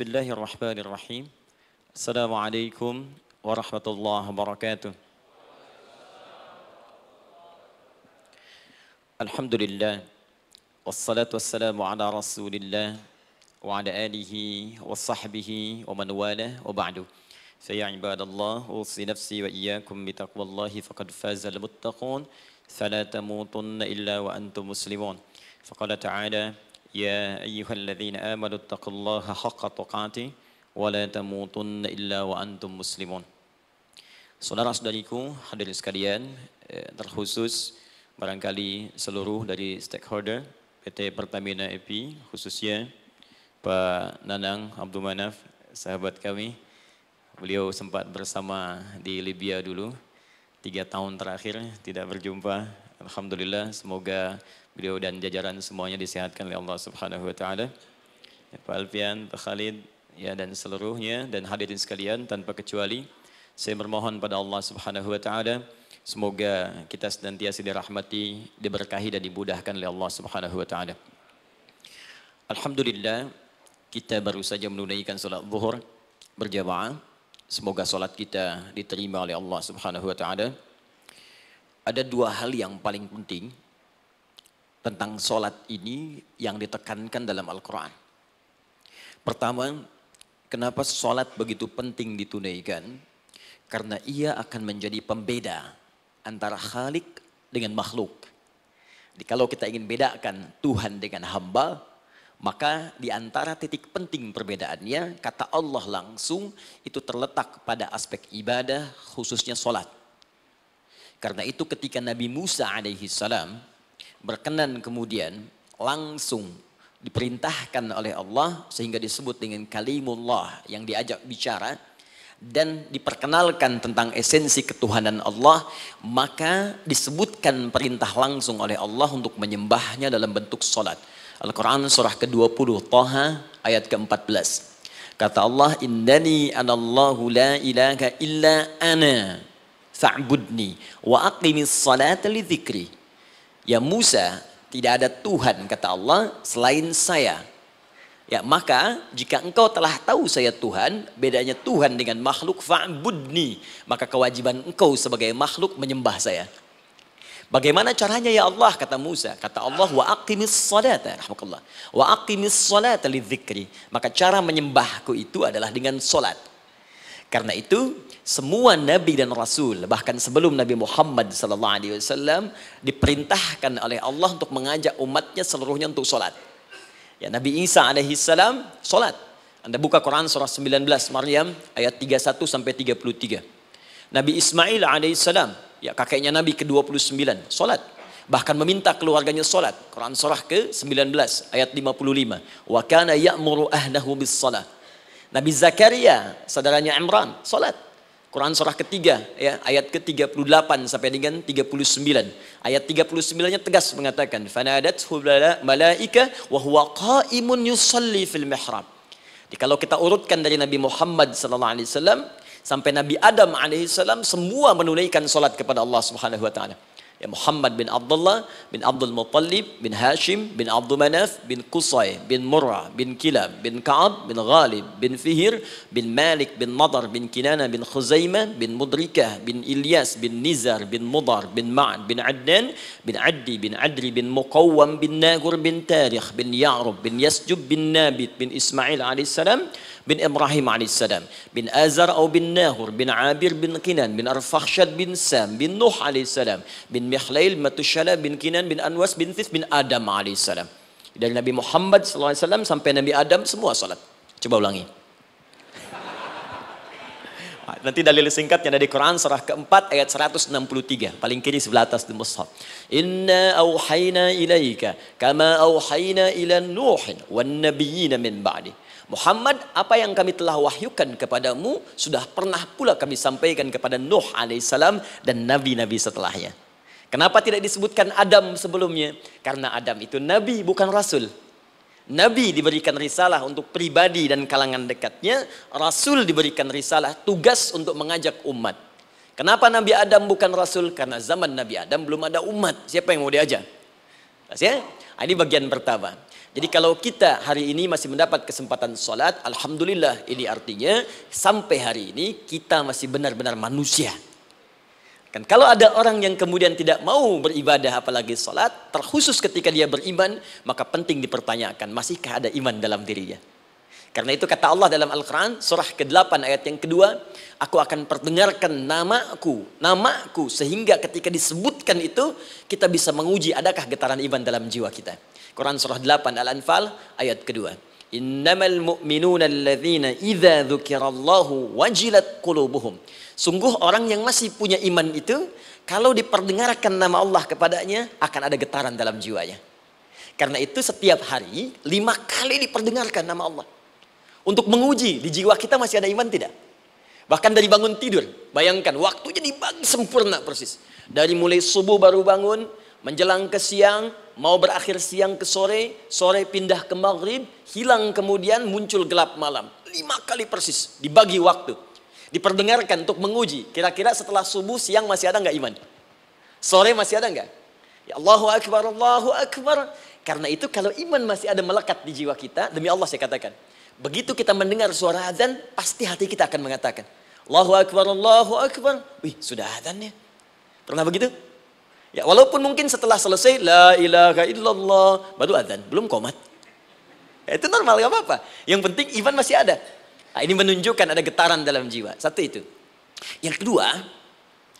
بسم الله الرحمن الرحيم السلام عليكم ورحمة الله وبركاته الحمد لله والصلاة والسلام على رسول الله وعلى آله وصحبه ومن والاه وبعد فيا عباد الله أوصي نفسي وإياكم بتقوى الله فقد فاز المتقون فلا تموتن إلا وأنتم مسلمون فقال تعالى يا أيها الذين آمنوا اتقوا الله حق تقاته ولا تموتن إلا وأنتم مسلمون Saudara-saudariku, hadirin sekalian, eh, terkhusus barangkali seluruh dari stakeholder PT Pertamina EP, khususnya Pak Nanang Abdul Manaf, sahabat kami. Beliau sempat bersama di Libya dulu, tiga tahun terakhir tidak berjumpa. Alhamdulillah, semoga beliau dan jajaran semuanya disehatkan oleh Allah Subhanahu Wa Taala. Ya, Pak Alfian, Pak Khalid, ya dan seluruhnya dan hadirin sekalian tanpa kecuali saya bermohon pada Allah Subhanahu wa taala semoga kita senantiasa dirahmati, diberkahi dan dimudahkan oleh Allah Subhanahu wa taala. Alhamdulillah kita baru saja menunaikan salat zuhur berjamaah. Semoga salat kita diterima oleh Allah Subhanahu wa taala. Ada dua hal yang paling penting tentang salat ini yang ditekankan dalam Al-Qur'an. Pertama, kenapa salat begitu penting ditunaikan? Karena ia akan menjadi pembeda antara khalik dengan makhluk. Jadi kalau kita ingin bedakan Tuhan dengan hamba, maka di antara titik penting perbedaannya, kata Allah langsung itu terletak pada aspek ibadah, khususnya solat. Karena itu ketika Nabi Musa alaihi salam berkenan kemudian langsung diperintahkan oleh Allah sehingga disebut dengan kalimullah yang diajak bicara, dan diperkenalkan tentang esensi ketuhanan Allah, maka disebutkan perintah langsung oleh Allah untuk menyembahnya dalam bentuk salat. Al-Quran surah ke-20 Taha ayat ke-14. Kata Allah, Innani anallahu la ilaha illa ana fa'budni wa aqimis salata li. Ya Musa, tidak ada Tuhan kata Allah selain saya Ya, maka jika engkau telah tahu saya Tuhan, bedanya Tuhan dengan makhluk fa'budni, maka kewajiban engkau sebagai makhluk menyembah saya. Bagaimana caranya ya Allah kata Musa? Kata Allah wa aqimis salata rahmatullah. Wa aqimis salata lidzikri. Maka cara menyembahku itu adalah dengan salat. Karena itu semua nabi dan rasul bahkan sebelum Nabi Muhammad sallallahu alaihi wasallam diperintahkan oleh Allah untuk mengajak umatnya seluruhnya untuk salat. Ya, Nabi Isa alaihi salam salat. Anda buka Quran surah 19 Maryam ayat 31 sampai 33. Nabi Ismail alaihi salam, ya kakeknya Nabi ke-29, salat. Bahkan meminta keluarganya salat. Quran surah ke-19 ayat 55. Wa kana ya'muru ahlahu bis salat. Nabi Zakaria, saudaranya Imran, salat. Quran surah ketiga ya ayat ke-38 sampai dengan 39. Ayat 39-nya tegas mengatakan fanadathu malaika wa huwa qaimun yusalli fil mihrab. Jadi kalau kita urutkan dari Nabi Muhammad sallallahu alaihi wasallam sampai Nabi Adam alaihi salam semua menunaikan salat kepada Allah Subhanahu wa taala. Ya Muhammad bin Abdullah bin Abdul Muttalib bin Hashim bin Abdul Manaf bin Qusay bin Murrah bin Kilab bin Ka'ab bin Ghalib bin Fihir bin Malik bin Nadar bin Kinana bin Khuzaimah bin Mudrikah bin Ilyas bin Nizar bin Mudar bin Ma'ad bin Adnan bin Addi bin Adri bin Muqawwam bin Nagur bin Tarikh bin Ya'rub bin Yasjub bin Nabit bin Ismail alaihissalam bin Ibrahim alaihissalam bin Azar atau bin Nahur bin Abir bin Kinan bin Arfakhshad bin Sam bin Nuh alaihissalam bin Mihlail Matushala bin Kinan bin Anwas bin Thith bin Adam alaihissalam dari Nabi Muhammad SAW sampai Nabi Adam semua salat coba ulangi Nanti dalil singkatnya dari Quran surah keempat ayat 163. Paling kiri sebelah atas di mushaf. Inna awhayna ilaika kama awhayna ila Nuhin wan nabiyina min ba'di. Muhammad, apa yang kami telah wahyukan kepadamu sudah pernah pula kami sampaikan kepada Nuh alaihissalam dan nabi-nabi setelahnya. Kenapa tidak disebutkan Adam sebelumnya? Karena Adam itu nabi bukan rasul. Nabi diberikan risalah untuk pribadi dan kalangan dekatnya, rasul diberikan risalah tugas untuk mengajak umat. Kenapa Nabi Adam bukan rasul? Karena zaman Nabi Adam belum ada umat. Siapa yang mau diajak? Ya? Ini bagian pertama. Jadi kalau kita hari ini masih mendapat kesempatan sholat, Alhamdulillah ini artinya sampai hari ini kita masih benar-benar manusia. Kan kalau ada orang yang kemudian tidak mau beribadah apalagi sholat, terkhusus ketika dia beriman, maka penting dipertanyakan, masihkah ada iman dalam dirinya? Karena itu kata Allah dalam Al-Quran, surah ke-8 ayat yang kedua, aku akan perdengarkan namaku, namaku, sehingga ketika disebutkan itu, kita bisa menguji adakah getaran iman dalam jiwa kita. Quran surah 8 Al-Anfal ayat kedua. Innamal mu'minuna alladhina idza dzukirallahu wajilat qulubuhum. Sungguh orang yang masih punya iman itu kalau diperdengarkan nama Allah kepadanya akan ada getaran dalam jiwanya. Karena itu setiap hari lima kali diperdengarkan nama Allah. Untuk menguji di jiwa kita masih ada iman tidak? Bahkan dari bangun tidur, bayangkan waktunya dibagi sempurna persis. Dari mulai subuh baru bangun, menjelang ke siang, mau berakhir siang ke sore, sore pindah ke maghrib, hilang kemudian muncul gelap malam. Lima kali persis, dibagi waktu. Diperdengarkan untuk menguji, kira-kira setelah subuh siang masih ada nggak iman? Sore masih ada nggak? Ya Allahu Akbar, Allahu Akbar. Karena itu kalau iman masih ada melekat di jiwa kita, demi Allah saya katakan. Begitu kita mendengar suara azan, pasti hati kita akan mengatakan, Allahu Akbar, Allahu Akbar. Wih, sudah azan ya. Pernah begitu? Ya, walaupun mungkin setelah selesai la ilaha illallah baru adzan, belum komat. Ya, itu normal gak apa-apa. Yang penting iman masih ada. Nah, ini menunjukkan ada getaran dalam jiwa. Satu itu. Yang kedua,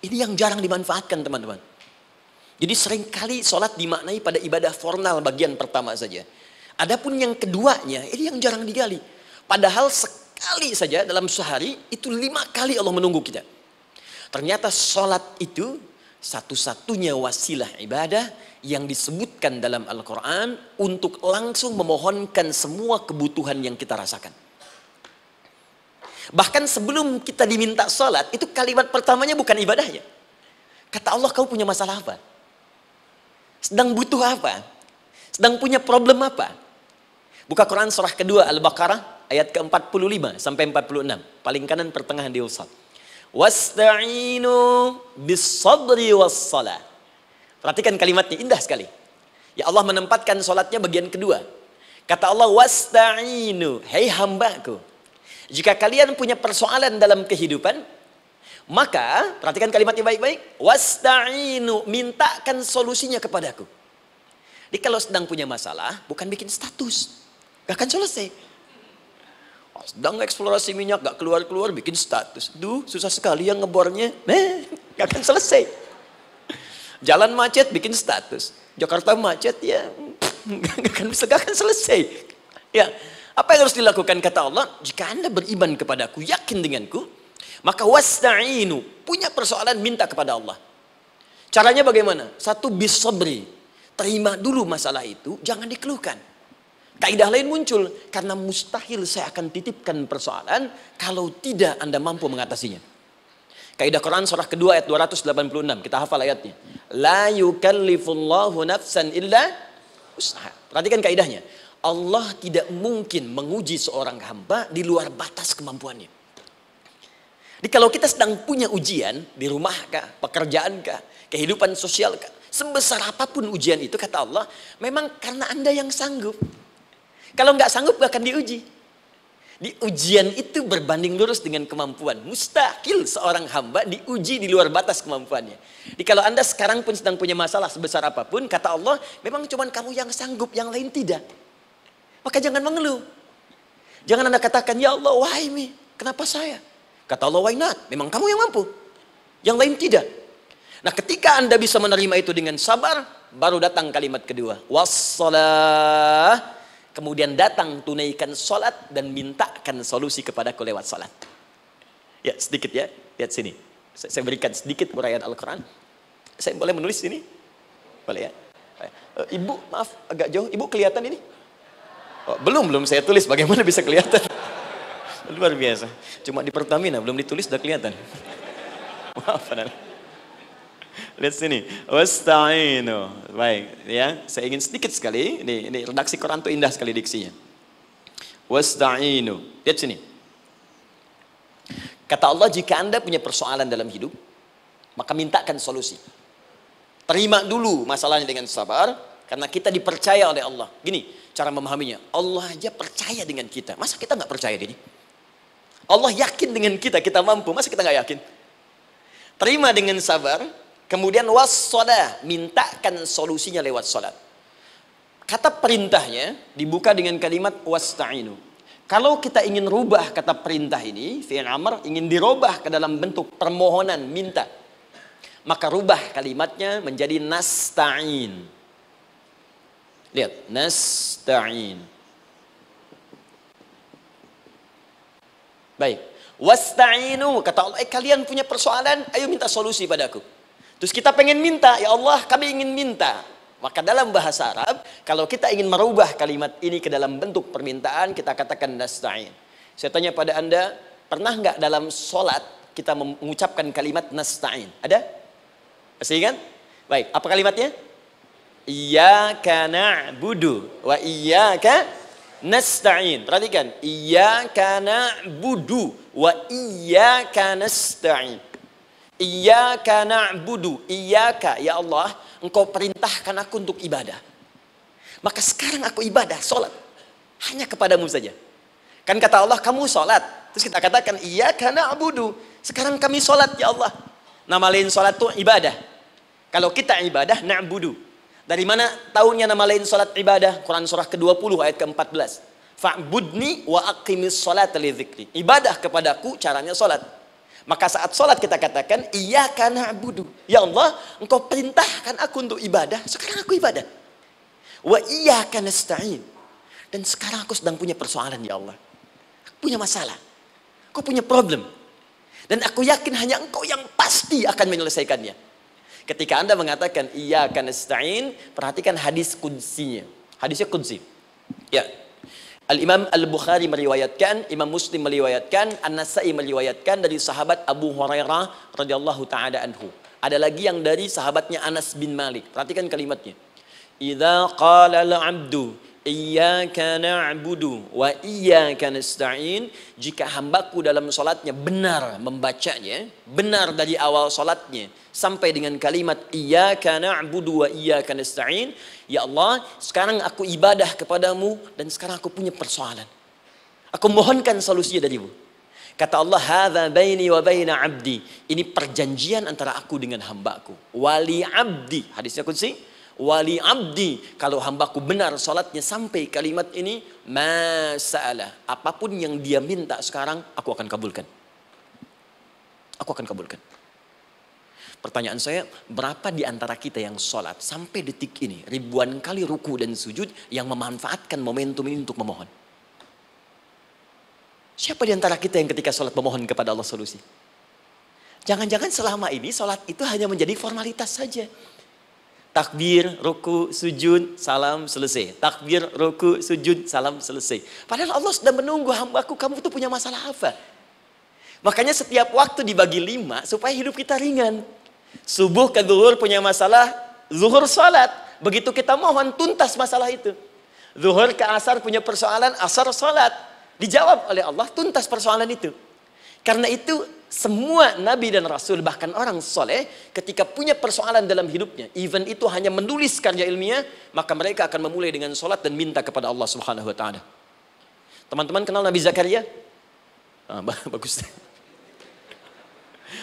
ini yang jarang dimanfaatkan teman-teman. Jadi sering kali sholat dimaknai pada ibadah formal bagian pertama saja. Adapun yang keduanya, ini yang jarang digali. Padahal sekali saja dalam sehari, itu lima kali Allah menunggu kita. Ternyata sholat itu satu-satunya wasilah ibadah yang disebutkan dalam Al-Quran untuk langsung memohonkan semua kebutuhan yang kita rasakan. Bahkan sebelum kita diminta sholat, itu kalimat pertamanya bukan ibadahnya. Kata Allah, kau punya masalah apa? Sedang butuh apa? Sedang punya problem apa? Buka Quran surah kedua Al-Baqarah ayat ke-45 sampai 46. Paling kanan pertengahan di usat. Wasta'inu bis sabri was. Perhatikan kalimatnya indah sekali. Ya Allah menempatkan solatnya bagian kedua. Kata Allah wasta'inu, hei hambaku. Jika kalian punya persoalan dalam kehidupan, maka perhatikan kalimatnya baik-baik. Wasta'inu, mintakan solusinya kepadaku. Jadi kalau sedang punya masalah, bukan bikin status. Gak akan selesai. Sedang eksplorasi minyak, gak keluar-keluar, bikin status. Duh, susah sekali yang ngebornya. Nah, gak akan selesai. Jalan macet, bikin status. Jakarta macet, ya gak akan, gak akan selesai. Ya, apa yang harus dilakukan kata Allah? Jika anda beriman kepadaku, yakin denganku, maka wasta'inu, punya persoalan minta kepada Allah. Caranya bagaimana? Satu bis sabri, terima dulu masalah itu, jangan dikeluhkan. Kaidah lain muncul karena mustahil saya akan titipkan persoalan kalau tidak Anda mampu mengatasinya. Kaidah Quran surah kedua ayat 286. Kita hafal ayatnya. La yukallifullahu nafsan illa usaha. Perhatikan kaidahnya. Allah tidak mungkin menguji seorang hamba di luar batas kemampuannya. Jadi kalau kita sedang punya ujian di rumah kah, pekerjaan kah, kehidupan sosial kah, sebesar apa pun ujian itu kata Allah, memang karena Anda yang sanggup. Kalau nggak sanggup gak akan diuji. Di ujian itu berbanding lurus dengan kemampuan. Mustahil seorang hamba diuji di luar batas kemampuannya. Jadi kalau anda sekarang pun sedang punya masalah sebesar apa pun, kata Allah, memang cuma kamu yang sanggup, yang lain tidak. Maka jangan mengeluh. Jangan anda katakan, ya Allah, why me? Kenapa saya? Kata Allah, why not? Memang kamu yang mampu. Yang lain tidak. Nah ketika anda bisa menerima itu dengan sabar, baru datang kalimat kedua. Wassalah kemudian datang tunaikan sholat dan mintakan solusi kepadaku lewat sholat. Ya sedikit ya, lihat sini. Saya berikan sedikit uraian Al-Quran. Saya boleh menulis sini? Boleh ya? Eh, ibu, maaf agak jauh. Ibu kelihatan ini? Oh, belum, belum saya tulis. Bagaimana bisa kelihatan? Luar biasa. Cuma di Pertamina, belum ditulis sudah kelihatan. Maaf, Lihat sini. Wasta'inu. Baik, ya. Saya ingin sedikit sekali. Ini, ini redaksi Quran itu indah sekali diksinya. Wasta'inu. Lihat sini. Kata Allah, jika Anda punya persoalan dalam hidup, maka mintakan solusi. Terima dulu masalahnya dengan sabar, karena kita dipercaya oleh Allah. Gini, cara memahaminya. Allah aja percaya dengan kita. Masa kita nggak percaya ini? Allah yakin dengan kita, kita mampu. Masa kita nggak yakin? Terima dengan sabar. Kemudian wassalah, mintakan solusinya lewat salat. Kata perintahnya dibuka dengan kalimat wasta'inu. Kalau kita ingin rubah kata perintah ini, fi'il amr ingin dirubah ke dalam bentuk permohonan, minta. Maka rubah kalimatnya menjadi nasta'in. Lihat, nasta'in. Baik. Wasta'inu, kata Allah, eh kalian punya persoalan, ayo minta solusi padaku. Terus kita pengen minta, ya Allah kami ingin minta. Maka dalam bahasa Arab, kalau kita ingin merubah kalimat ini ke dalam bentuk permintaan, kita katakan nasta'in. Saya tanya pada Anda, pernah nggak dalam solat kita mengucapkan kalimat nasta'in? Ada? Masih ingat? Baik, apa kalimatnya? Iyyaka na'budu wa iyyaka nasta'in. Perhatikan, iyyaka na'budu wa iyyaka nasta'in. Iyyaka na'budu, iyyaka ya Allah, engkau perintahkan aku untuk ibadah. Maka sekarang aku ibadah, sholat. Hanya kepadamu saja. Kan kata Allah, kamu sholat. Terus kita katakan, iya karena abudu. Sekarang kami sholat ya Allah. Nama lain sholat itu ibadah. Kalau kita ibadah, na'budu. Dari mana tahunnya nama lain sholat ibadah? Quran surah ke-20 ayat ke-14. Fa'budni wa aqimis sholat li Ibadah kepadaku caranya sholat. Maka saat sholat kita katakan, iya karena budu. Ya Allah, engkau perintahkan aku untuk ibadah, sekarang aku ibadah. Wa iya karena stain. Dan sekarang aku sedang punya persoalan ya Allah. Aku punya masalah. Aku punya problem. Dan aku yakin hanya engkau yang pasti akan menyelesaikannya. Ketika anda mengatakan iya karena perhatikan hadis kunsinya. Hadisnya kunsi. Ya, Al-Imam Al-Bukhari meriwayatkan, Imam Muslim meriwayatkan, An-Nasai meriwayatkan dari sahabat Abu Hurairah radhiyallahu taala anhu. Ada lagi yang dari sahabatnya Anas bin Malik. Perhatikan kalimatnya. Idza qala al-'abdu Iyyaka na'budu wa iyyaka nasta'in. Jika hambaku dalam salatnya benar membacanya benar dari awal salatnya sampai dengan kalimat iyyaka na'budu wa iyyaka nasta'in ya Allah sekarang aku ibadah kepadamu dan sekarang aku punya persoalan. Aku mohonkan solusinya darimu. Kata Allah hadza baini wa baina 'abdi. Ini perjanjian antara aku dengan hambaku. Wali 'abdi. Hadisnya kunci wali abdi kalau hambaku benar salatnya sampai kalimat ini masalah apa pun yang dia minta sekarang aku akan kabulkan. Aku akan kabulkan. Pertanyaan saya berapa di antara kita yang salat sampai detik ini ribuan kali ruku dan sujud yang memanfaatkan momentum ini untuk memohon? Siapa di antara kita yang ketika salat memohon kepada Allah solusi? Jangan-jangan selama ini sholat itu hanya menjadi formalitas saja. Takbir, ruku, sujud, salam selesai. Takbir, ruku, sujud, salam selesai. Padahal Allah sudah menunggu hambaku, kamu tuh punya masalah apa? Makanya setiap waktu dibagi lima supaya hidup kita ringan. Subuh ke zuhur punya masalah, zuhur salat. Begitu kita mohon tuntas masalah itu. Zuhur ke asar punya persoalan, asar salat. Dijawab oleh Allah tuntas persoalan itu. Karena itu semua nabi dan rasul bahkan orang soleh ketika punya persoalan dalam hidupnya even itu hanya menulis karya ilmiah maka mereka akan memulai dengan sholat dan minta kepada Allah subhanahu wa ta'ala. Teman-teman kenal Nabi Zakaria? Ah, bagus.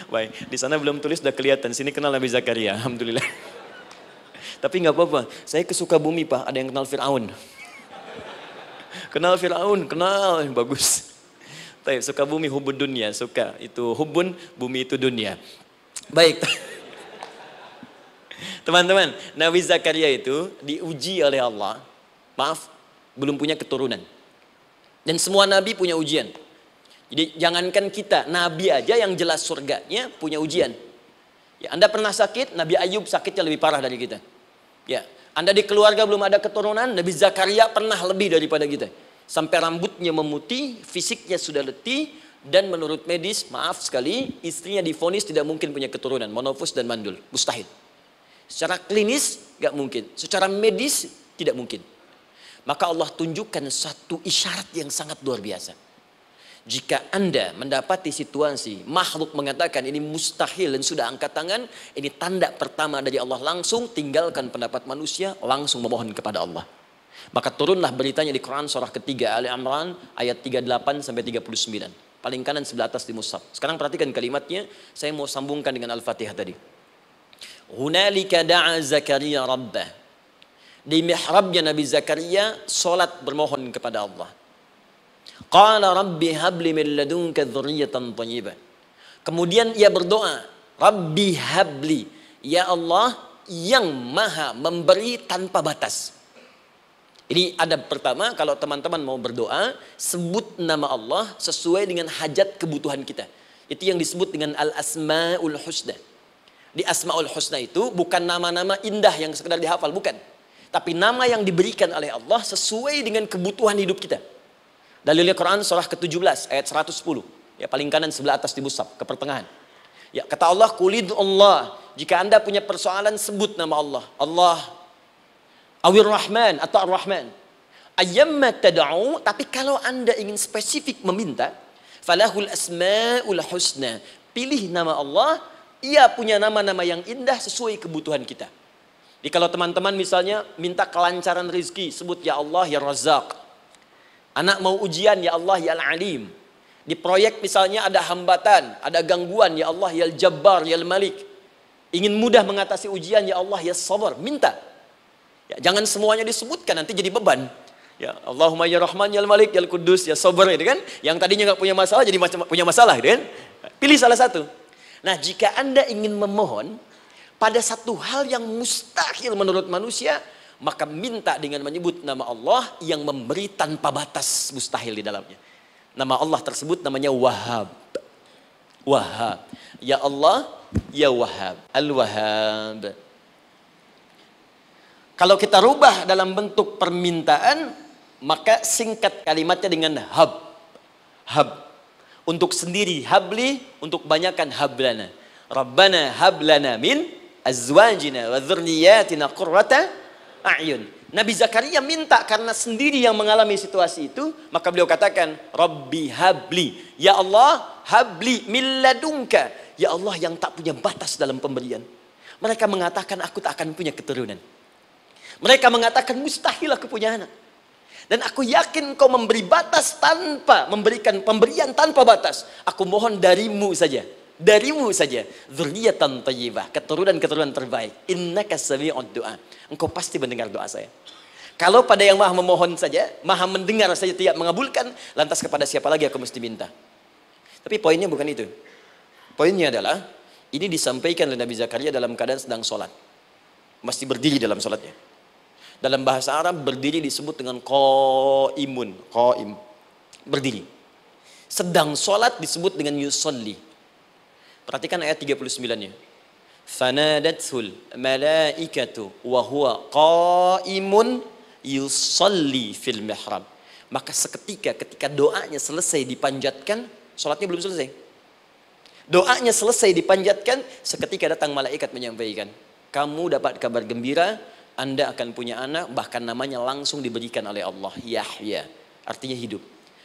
Baik di sana belum tulis sudah kelihatan. Sini kenal Nabi Zakaria Alhamdulillah. Tapi nggak apa-apa. Saya kesuka bumi pak. Ada yang kenal Fir'aun. Kenal Fir'aun kenal. Bagus Baik, suka bumi hubun dunia, suka. Itu hubun, bumi itu dunia. Baik. Teman-teman, Nabi Zakaria itu diuji oleh Allah. Maaf, belum punya keturunan. Dan semua nabi punya ujian. Jadi jangankan kita, nabi aja yang jelas surganya punya ujian. Ya, anda pernah sakit, Nabi Ayub sakitnya lebih parah dari kita. Ya, Anda di keluarga belum ada keturunan, Nabi Zakaria pernah lebih daripada kita sampai rambutnya memutih, fisiknya sudah letih, dan menurut medis, maaf sekali, istrinya difonis tidak mungkin punya keturunan, monofus dan mandul, mustahil. Secara klinis gak mungkin, secara medis tidak mungkin. Maka Allah tunjukkan satu isyarat yang sangat luar biasa. Jika Anda mendapati situasi makhluk mengatakan ini mustahil dan sudah angkat tangan, ini tanda pertama dari Allah langsung tinggalkan pendapat manusia, langsung memohon kepada Allah. Maka turunlah beritanya di Quran surah ketiga Ali Imran ayat 38 sampai 39. Paling kanan sebelah atas di mushaf. Sekarang perhatikan kalimatnya, saya mau sambungkan dengan Al-Fatihah tadi. Hunalika da'a Zakaria rabbah. Di mihrabnya Nabi Zakaria salat bermohon kepada Allah. Qala rabbi habli min ladunka dzurriyyatan thayyibah. Kemudian ia berdoa, Rabbi habli, ya Allah yang maha memberi tanpa batas. Ini ada pertama kalau teman-teman mau berdoa sebut nama Allah sesuai dengan hajat kebutuhan kita. Itu yang disebut dengan al-asmaul husna. Di asmaul husna itu bukan nama-nama indah yang sekedar dihafal, bukan. Tapi nama yang diberikan oleh Allah sesuai dengan kebutuhan hidup kita. Dalilnya Quran surah ke-17 ayat 110. Ya paling kanan sebelah atas di musab ke pertengahan. Ya kata Allah kulid Allah. Jika anda punya persoalan sebut nama Allah. Allah Awir Rahman atau Ar-Rahman. Ayyamma tad'u, tapi kalau Anda ingin spesifik meminta, falahul asmaul husna. Pilih nama Allah, ia punya nama-nama yang indah sesuai kebutuhan kita. Jadi kalau teman-teman misalnya minta kelancaran rezeki, sebut ya Allah ya Razak. Anak mau ujian ya Allah ya Al-Alim. Di proyek misalnya ada hambatan, ada gangguan ya Allah ya Al-Jabbar ya Al-Malik. Ingin mudah mengatasi ujian ya Allah ya Sabar, minta. Ya, jangan semuanya disebutkan nanti jadi beban. Ya, Allahumma ya Rahman ya Malik ya Kudus ya Sabar itu kan. Yang tadinya nggak punya masalah jadi punya masalah gitu kan. Pilih salah satu. Nah, jika Anda ingin memohon pada satu hal yang mustahil menurut manusia, maka minta dengan menyebut nama Allah yang memberi tanpa batas mustahil di dalamnya. Nama Allah tersebut namanya Wahab. Wahab. Ya Allah, ya Wahab. Al-Wahab. Kalau kita rubah dalam bentuk permintaan, maka singkat kalimatnya dengan hab. Hab. Untuk sendiri habli, untuk banyakkan hablana. Rabbana hablana min azwajina wa dzurriyyatina qurrata a'yun. Nabi Zakaria minta karena sendiri yang mengalami situasi itu, maka beliau katakan, Rabbi habli. Ya Allah, habli min ladunka. Ya Allah yang tak punya batas dalam pemberian. Mereka mengatakan aku tak akan punya keturunan. Mereka mengatakan mustahil aku punya anak. Dan aku yakin kau memberi batas tanpa memberikan pemberian tanpa batas. Aku mohon darimu saja. Darimu saja. Zuriyatan tayyibah. Keturunan-keturunan terbaik. Innaka sami'ud doa. Engkau pasti mendengar doa saya. Kalau pada yang maha memohon saja, maha mendengar saja tidak mengabulkan, lantas kepada siapa lagi aku mesti minta? Tapi poinnya bukan itu. Poinnya adalah, ini disampaikan oleh Nabi Zakaria dalam keadaan sedang sholat. Masih berdiri dalam sholatnya. Dalam bahasa Arab berdiri disebut dengan qaimun, qaim. Berdiri. Sedang solat disebut dengan yusolli. Perhatikan ayat 39-nya. Fanadatul malaikatu wa huwa qaimun yusolli fil mihrab. Maka seketika ketika doanya selesai dipanjatkan, solatnya belum selesai. Doanya selesai dipanjatkan, seketika datang malaikat menyampaikan, kamu dapat kabar gembira, anda akan punya anak bahkan namanya langsung diberikan oleh Allah. Yahya. Artinya hidup.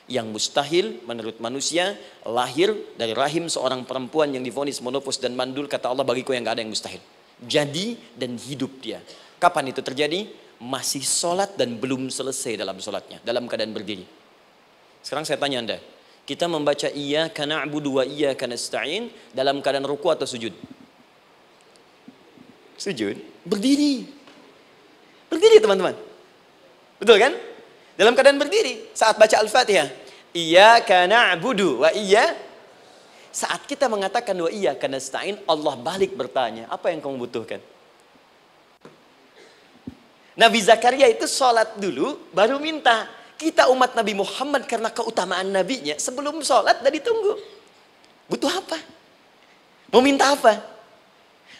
Yang mustahil menurut manusia lahir dari rahim seorang perempuan yang divonis monopos dan mandul kata Allah bagiku yang gak ada yang mustahil. Jadi dan hidup dia. Kapan itu terjadi? Masih sholat dan belum selesai dalam sholatnya dalam keadaan berdiri. Sekarang saya tanya anda kita membaca iya karena abu dua iya karena stain dalam keadaan ruku atau sujud? Sujud. Berdiri Berdiri teman-teman. Betul kan? Dalam keadaan berdiri saat baca Al-Fatihah. Iya karena budu wa iya saat kita mengatakan wa iya karena stain Allah balik bertanya, apa yang kamu butuhkan? Nabi Zakaria itu sholat dulu baru minta. Kita umat Nabi Muhammad karena keutamaan nabinya sebelum sholat dah ditunggu. Butuh apa? Mau minta apa?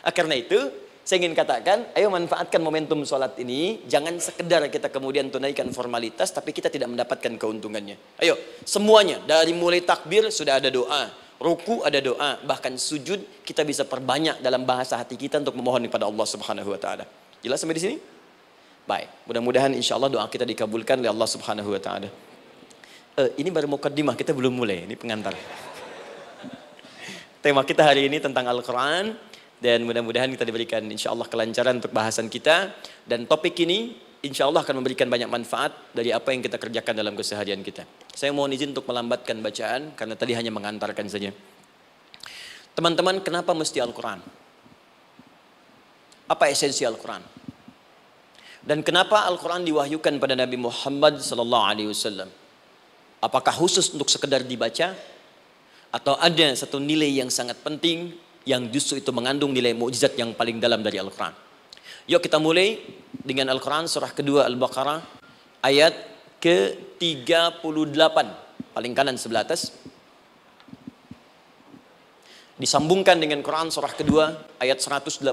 Ah, karena itu saya ingin katakan, ayo manfaatkan momentum sholat ini. Jangan sekedar kita kemudian tunaikan formalitas, tapi kita tidak mendapatkan keuntungannya. Ayo, semuanya. Dari mulai takbir sudah ada doa. Ruku ada doa. Bahkan sujud kita bisa perbanyak dalam bahasa hati kita untuk memohon kepada Allah subhanahu wa ta'ala. Jelas sampai di sini? Baik. Mudah-mudahan insya Allah doa kita dikabulkan oleh Allah subhanahu wa ta'ala. Uh, ini baru mukaddimah, kita belum mulai. Ini pengantar. Tema kita hari ini tentang Al-Quran dan mudah-mudahan kita diberikan insya Allah kelancaran untuk bahasan kita dan topik ini insya Allah akan memberikan banyak manfaat dari apa yang kita kerjakan dalam keseharian kita. Saya mohon izin untuk melambatkan bacaan karena tadi hanya mengantarkan saja. Teman-teman, kenapa mesti Al-Quran? Apa esensi Al-Quran? Dan kenapa Al-Quran diwahyukan pada Nabi Muhammad sallallahu alaihi wasallam? Apakah khusus untuk sekedar dibaca atau ada satu nilai yang sangat penting yang justru itu mengandung nilai mukjizat yang paling dalam dari Al-Quran? Yuk kita mulai dengan Al-Quran surah kedua Al-Baqarah ayat ke-38 paling kanan sebelah atas. Disambungkan dengan Quran surah kedua ayat 185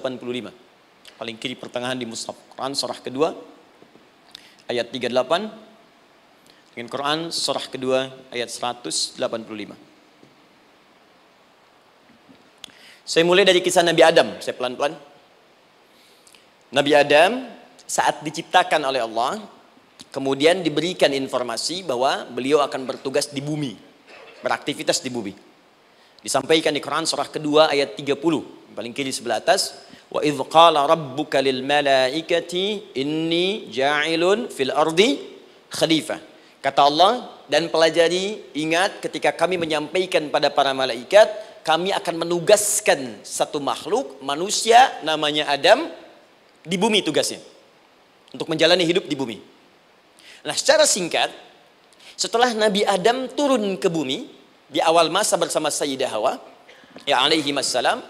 paling kiri pertengahan di mushaf. Quran surah kedua ayat 38 dengan Quran surah kedua ayat 185 saya mulai dari kisah Nabi Adam saya pelan-pelan Nabi Adam saat diciptakan oleh Allah, kemudian diberikan informasi bahwa beliau akan bertugas di bumi, beraktivitas di bumi. Disampaikan di Quran surah kedua ayat 30, paling kiri sebelah atas, wa idh qala rabbuka lil malaikati inni ja'ilun fil ardi khalifah. Kata Allah dan pelajari ingat ketika kami menyampaikan pada para malaikat kami akan menugaskan satu makhluk manusia namanya Adam di bumi tugasnya. Untuk menjalani hidup di bumi. Nah secara singkat, setelah Nabi Adam turun ke bumi, di awal masa bersama Sayyidah Hawa, ya alaihi wassalam,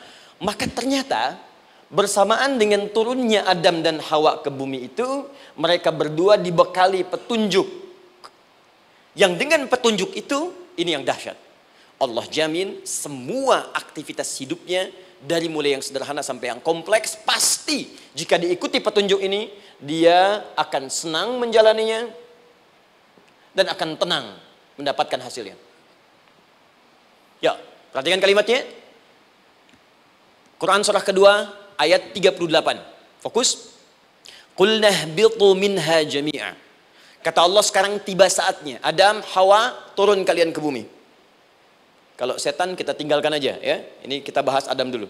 maka ternyata bersamaan dengan turunnya Adam dan Hawa ke bumi itu, mereka berdua dibekali petunjuk. Yang dengan petunjuk itu, ini yang dahsyat. Allah jamin semua aktivitas hidupnya dari mulai yang sederhana sampai yang kompleks pasti jika diikuti petunjuk ini dia akan senang menjalaninya dan akan tenang mendapatkan hasilnya. Ya, perhatikan kalimatnya. Quran surah kedua ayat 38. Fokus. Qul nahbitu minha jami'a. Kata Allah sekarang tiba saatnya. Adam, Hawa, turun kalian ke bumi. Kalau setan kita tinggalkan aja ya. Ini kita bahas Adam dulu.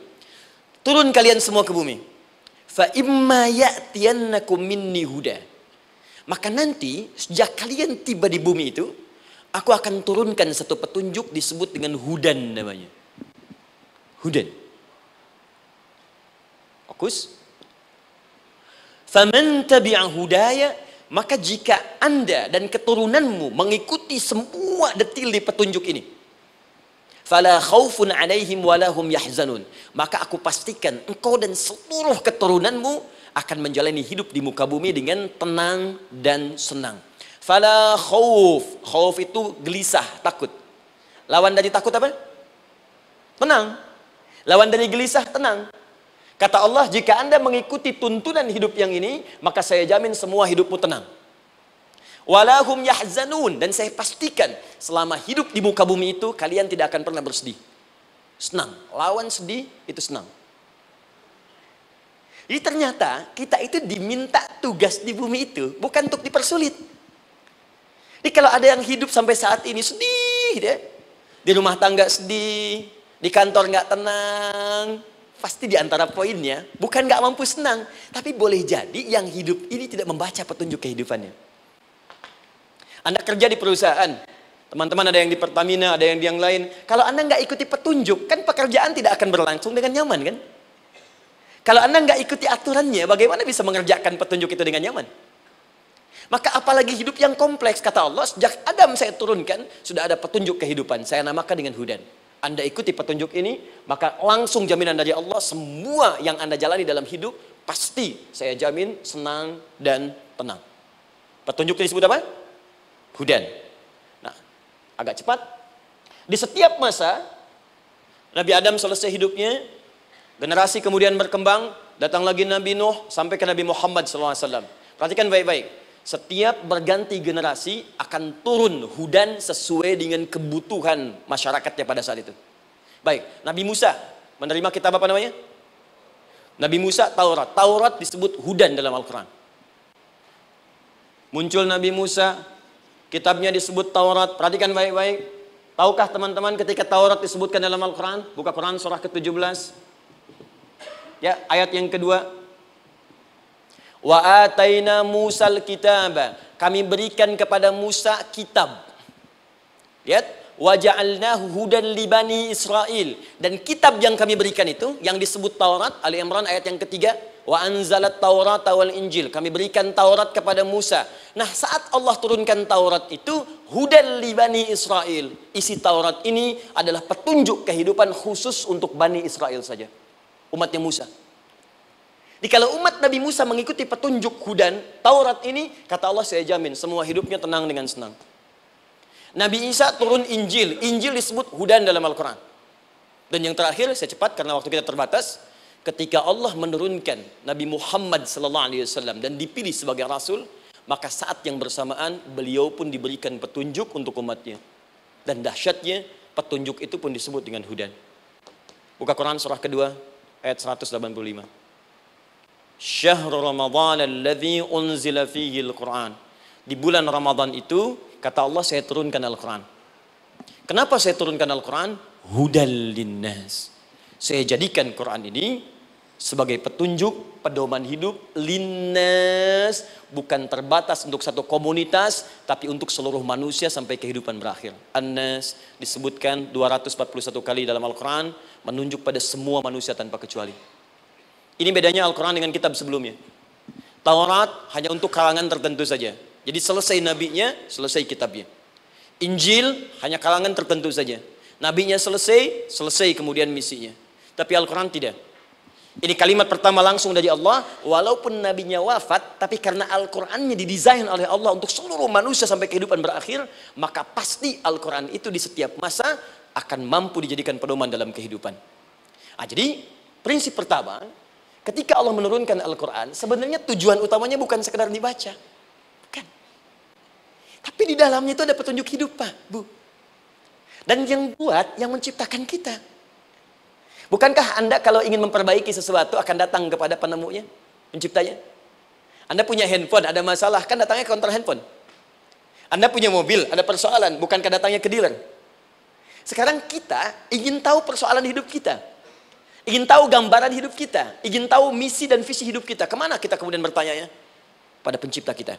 Turun kalian semua ke bumi. Fa imma ya'tiyannakum minni huda. Maka nanti sejak kalian tiba di bumi itu, aku akan turunkan satu petunjuk disebut dengan hudan namanya. Hudan. Fokus. Faman tabi'a hudaya, maka jika Anda dan keturunanmu mengikuti semua detil di petunjuk ini, fala khaufun alaihim walahum yahzanun. Maka aku pastikan engkau dan seluruh keturunanmu akan menjalani hidup di muka bumi dengan tenang dan senang. Fala khauf. Khauf itu gelisah, takut. Lawan dari takut apa? Tenang. Lawan dari gelisah, tenang. Kata Allah, jika anda mengikuti tuntunan hidup yang ini, maka saya jamin semua hidupmu tenang walahum yahzanun dan saya pastikan selama hidup di muka bumi itu kalian tidak akan pernah bersedih. Senang, lawan sedih itu senang. Jadi ternyata kita itu diminta tugas di bumi itu bukan untuk dipersulit. Jadi kalau ada yang hidup sampai saat ini sedih deh, di rumah tangga sedih, di kantor nggak tenang, pasti di antara poinnya bukan nggak mampu senang, tapi boleh jadi yang hidup ini tidak membaca petunjuk kehidupannya. Anda kerja di perusahaan, teman-teman ada yang di Pertamina, ada yang di yang lain. Kalau Anda nggak ikuti petunjuk, kan pekerjaan tidak akan berlangsung dengan nyaman kan? Kalau Anda nggak ikuti aturannya, bagaimana bisa mengerjakan petunjuk itu dengan nyaman? Maka apalagi hidup yang kompleks, kata Allah, sejak Adam saya turunkan, sudah ada petunjuk kehidupan. Saya namakan dengan hudan. Anda ikuti petunjuk ini, maka langsung jaminan dari Allah, semua yang Anda jalani dalam hidup, pasti saya jamin senang dan tenang. Petunjuk ini disebut apa? Hudan. Nah, agak cepat. Di setiap masa, Nabi Adam selesai hidupnya, generasi kemudian berkembang, datang lagi Nabi Nuh, sampai ke Nabi Muhammad SAW. Perhatikan baik-baik. Setiap berganti generasi akan turun hudan sesuai dengan kebutuhan masyarakatnya pada saat itu. Baik, Nabi Musa menerima kitab apa namanya? Nabi Musa Taurat. Taurat disebut hudan dalam Al-Quran. Muncul Nabi Musa, Kitabnya disebut Taurat. Perhatikan baik-baik. Tahukah teman-teman ketika Taurat disebutkan dalam Al-Quran? Buka Quran surah ke-17. Ya, ayat yang kedua. Wa ataina Musa kitab. Kami berikan kepada Musa kitab. Lihat, waja'alnahu hudan libani Israel dan kitab yang kami berikan itu yang disebut Taurat Ali Imran ayat yang ketiga wa anzalat Taurat wal Injil kami berikan Taurat kepada Musa nah saat Allah turunkan Taurat itu hudan libani Israel isi Taurat ini adalah petunjuk kehidupan khusus untuk Bani Israel saja umatnya Musa jadi kalau umat Nabi Musa mengikuti petunjuk hudan Taurat ini kata Allah saya jamin semua hidupnya tenang dengan senang Nabi Isa turun Injil. Injil disebut hudan dalam Al-Quran. Dan yang terakhir, saya cepat karena waktu kita terbatas. Ketika Allah menurunkan Nabi Muhammad SAW dan dipilih sebagai Rasul, maka saat yang bersamaan beliau pun diberikan petunjuk untuk umatnya. Dan dahsyatnya petunjuk itu pun disebut dengan hudan. Buka Quran surah kedua ayat 185. Syahr Ramadan alladhi unzila fihi al-Quran. Di bulan Ramadan itu Kata Allah saya turunkan Al-Quran. Kenapa saya turunkan Al-Quran? Hudal linnas. Saya jadikan Quran ini sebagai petunjuk, pedoman hidup, linnas, bukan terbatas untuk satu komunitas, tapi untuk seluruh manusia sampai kehidupan berakhir. An-Nas disebutkan 241 kali dalam Al-Quran, menunjuk pada semua manusia tanpa kecuali. Ini bedanya Al-Quran dengan kitab sebelumnya. Taurat hanya untuk kalangan tertentu saja. Jadi selesai nabinya, selesai kitabnya. Injil hanya kalangan tertentu saja. Nabinya selesai, selesai kemudian misinya. Tapi Al-Quran tidak. Ini kalimat pertama langsung dari Allah, walaupun nabinya wafat, tapi karena Al-Qurannya didesain oleh Allah untuk seluruh manusia sampai kehidupan berakhir, maka pasti Al-Quran itu di setiap masa akan mampu dijadikan pedoman dalam kehidupan. Nah, jadi prinsip pertama, ketika Allah menurunkan Al-Quran, sebenarnya tujuan utamanya bukan sekedar dibaca. Tapi di dalamnya itu ada petunjuk hidup, Pak, Bu. Dan yang buat, yang menciptakan kita. Bukankah Anda kalau ingin memperbaiki sesuatu akan datang kepada penemunya, penciptanya? Anda punya handphone, ada masalah, kan datangnya ke counter handphone. Anda punya mobil, ada persoalan, bukankah datangnya ke dealer? Sekarang kita ingin tahu persoalan hidup kita. Ingin tahu gambaran hidup kita. Ingin tahu misi dan visi hidup kita. Ke mana kita kemudian bertanya ya? Pada pencipta kita.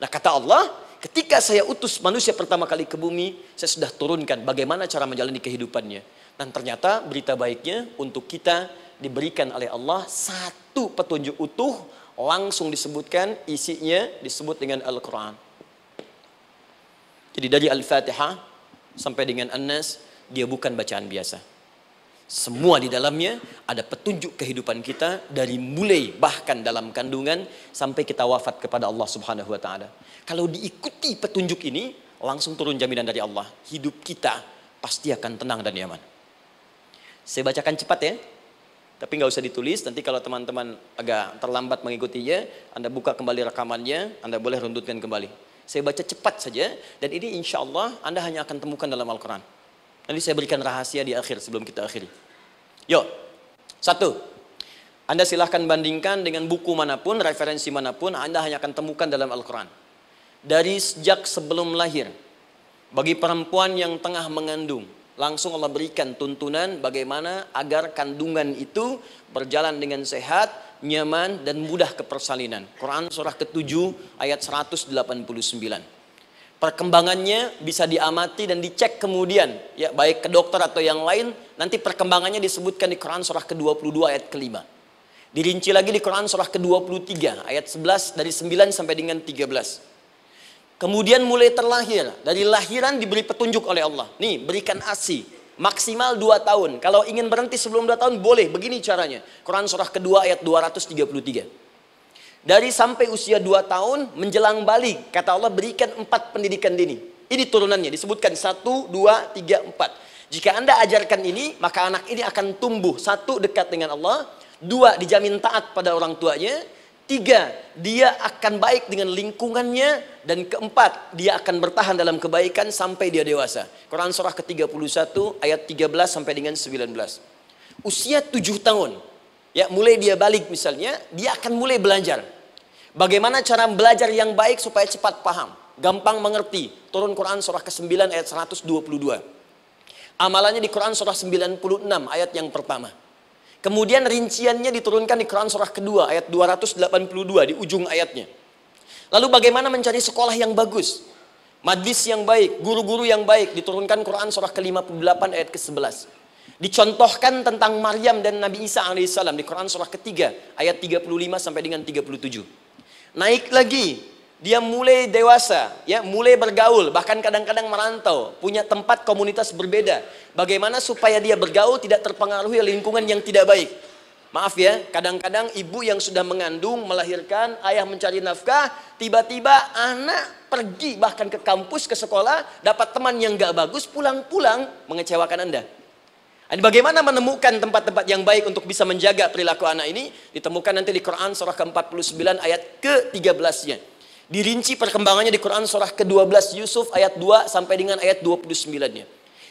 Nah kata Allah, Ketika saya utus manusia pertama kali ke bumi, saya sudah turunkan bagaimana cara menjalani kehidupannya. Dan ternyata berita baiknya untuk kita diberikan oleh Allah satu petunjuk utuh langsung disebutkan isinya disebut dengan Al-Quran. Jadi dari Al-Fatihah sampai dengan An-Nas dia bukan bacaan biasa. Semua di dalamnya ada petunjuk kehidupan kita dari mulai bahkan dalam kandungan sampai kita wafat kepada Allah Subhanahu wa taala. Kalau diikuti petunjuk ini, langsung turun jaminan dari Allah. Hidup kita pasti akan tenang dan nyaman. Saya bacakan cepat ya. Tapi nggak usah ditulis, nanti kalau teman-teman agak terlambat mengikutinya, Anda buka kembali rekamannya, Anda boleh runtutkan kembali. Saya baca cepat saja, dan ini insya Allah Anda hanya akan temukan dalam Al-Quran. Nanti saya berikan rahasia di akhir sebelum kita akhiri. Yuk, satu. Anda silahkan bandingkan dengan buku mana pun, referensi mana pun, Anda hanya akan temukan dalam Al-Quran dari sejak sebelum lahir. Bagi perempuan yang tengah mengandung, langsung Allah berikan tuntunan bagaimana agar kandungan itu berjalan dengan sehat, nyaman dan mudah ke persalinan. Quran surah ke-7 ayat 189. Perkembangannya bisa diamati dan dicek kemudian ya baik ke dokter atau yang lain nanti perkembangannya disebutkan di Quran surah ke-22 ayat kelima. Dirinci lagi di Quran surah ke-23 ayat 11 dari 9 sampai dengan 13. Kemudian mulai terlahir. Dari lahiran diberi petunjuk oleh Allah. Nih berikan asi. Maksimal 2 tahun. Kalau ingin berhenti sebelum 2 tahun boleh. Begini caranya. Quran surah kedua ayat 233. Dari sampai usia 2 tahun menjelang balik. Kata Allah berikan 4 pendidikan dini. Ini turunannya disebutkan 1, 2, 3, 4. Jika anda ajarkan ini maka anak ini akan tumbuh. Satu dekat dengan Allah. Dua dijamin taat pada orang tuanya. Tiga, dia akan baik dengan lingkungannya. Dan keempat, dia akan bertahan dalam kebaikan sampai dia dewasa. Quran surah ke-31 ayat 13 sampai dengan 19. Usia tujuh tahun, ya mulai dia balik misalnya, dia akan mulai belajar. Bagaimana cara belajar yang baik supaya cepat paham, gampang mengerti. Turun Quran surah ke-9 ayat 122. Amalannya di Quran surah 96 ayat yang pertama. Kemudian rinciannya diturunkan di Quran surah kedua ayat 282 di ujung ayatnya. Lalu bagaimana mencari sekolah yang bagus? Majlis yang baik, guru-guru yang baik diturunkan Quran surah ke-58 ayat ke-11. Dicontohkan tentang Maryam dan Nabi Isa alaihissalam di Quran surah ketiga ayat 35 sampai dengan 37. Naik lagi, dia mulai dewasa, ya, mulai bergaul, bahkan kadang-kadang merantau, punya tempat komunitas berbeda. Bagaimana supaya dia bergaul tidak terpengaruhi lingkungan yang tidak baik. Maaf ya, kadang-kadang ibu yang sudah mengandung, melahirkan, ayah mencari nafkah, tiba-tiba anak pergi bahkan ke kampus, ke sekolah, dapat teman yang gak bagus, pulang-pulang mengecewakan Anda. Bagaimana menemukan tempat-tempat yang baik untuk bisa menjaga perilaku anak ini? Ditemukan nanti di Quran surah ke-49 ayat ke-13-nya. Dirinci perkembangannya di Quran surah ke-12 Yusuf ayat 2 sampai dengan ayat 29-nya.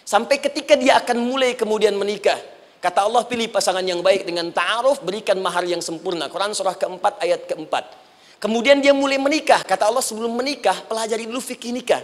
Sampai ketika dia akan mulai kemudian menikah, Kata Allah pilih pasangan yang baik dengan ta'aruf, berikan mahar yang sempurna. Quran surah keempat ayat keempat. Kemudian dia mulai menikah. Kata Allah sebelum menikah, pelajari dulu fikih nikah.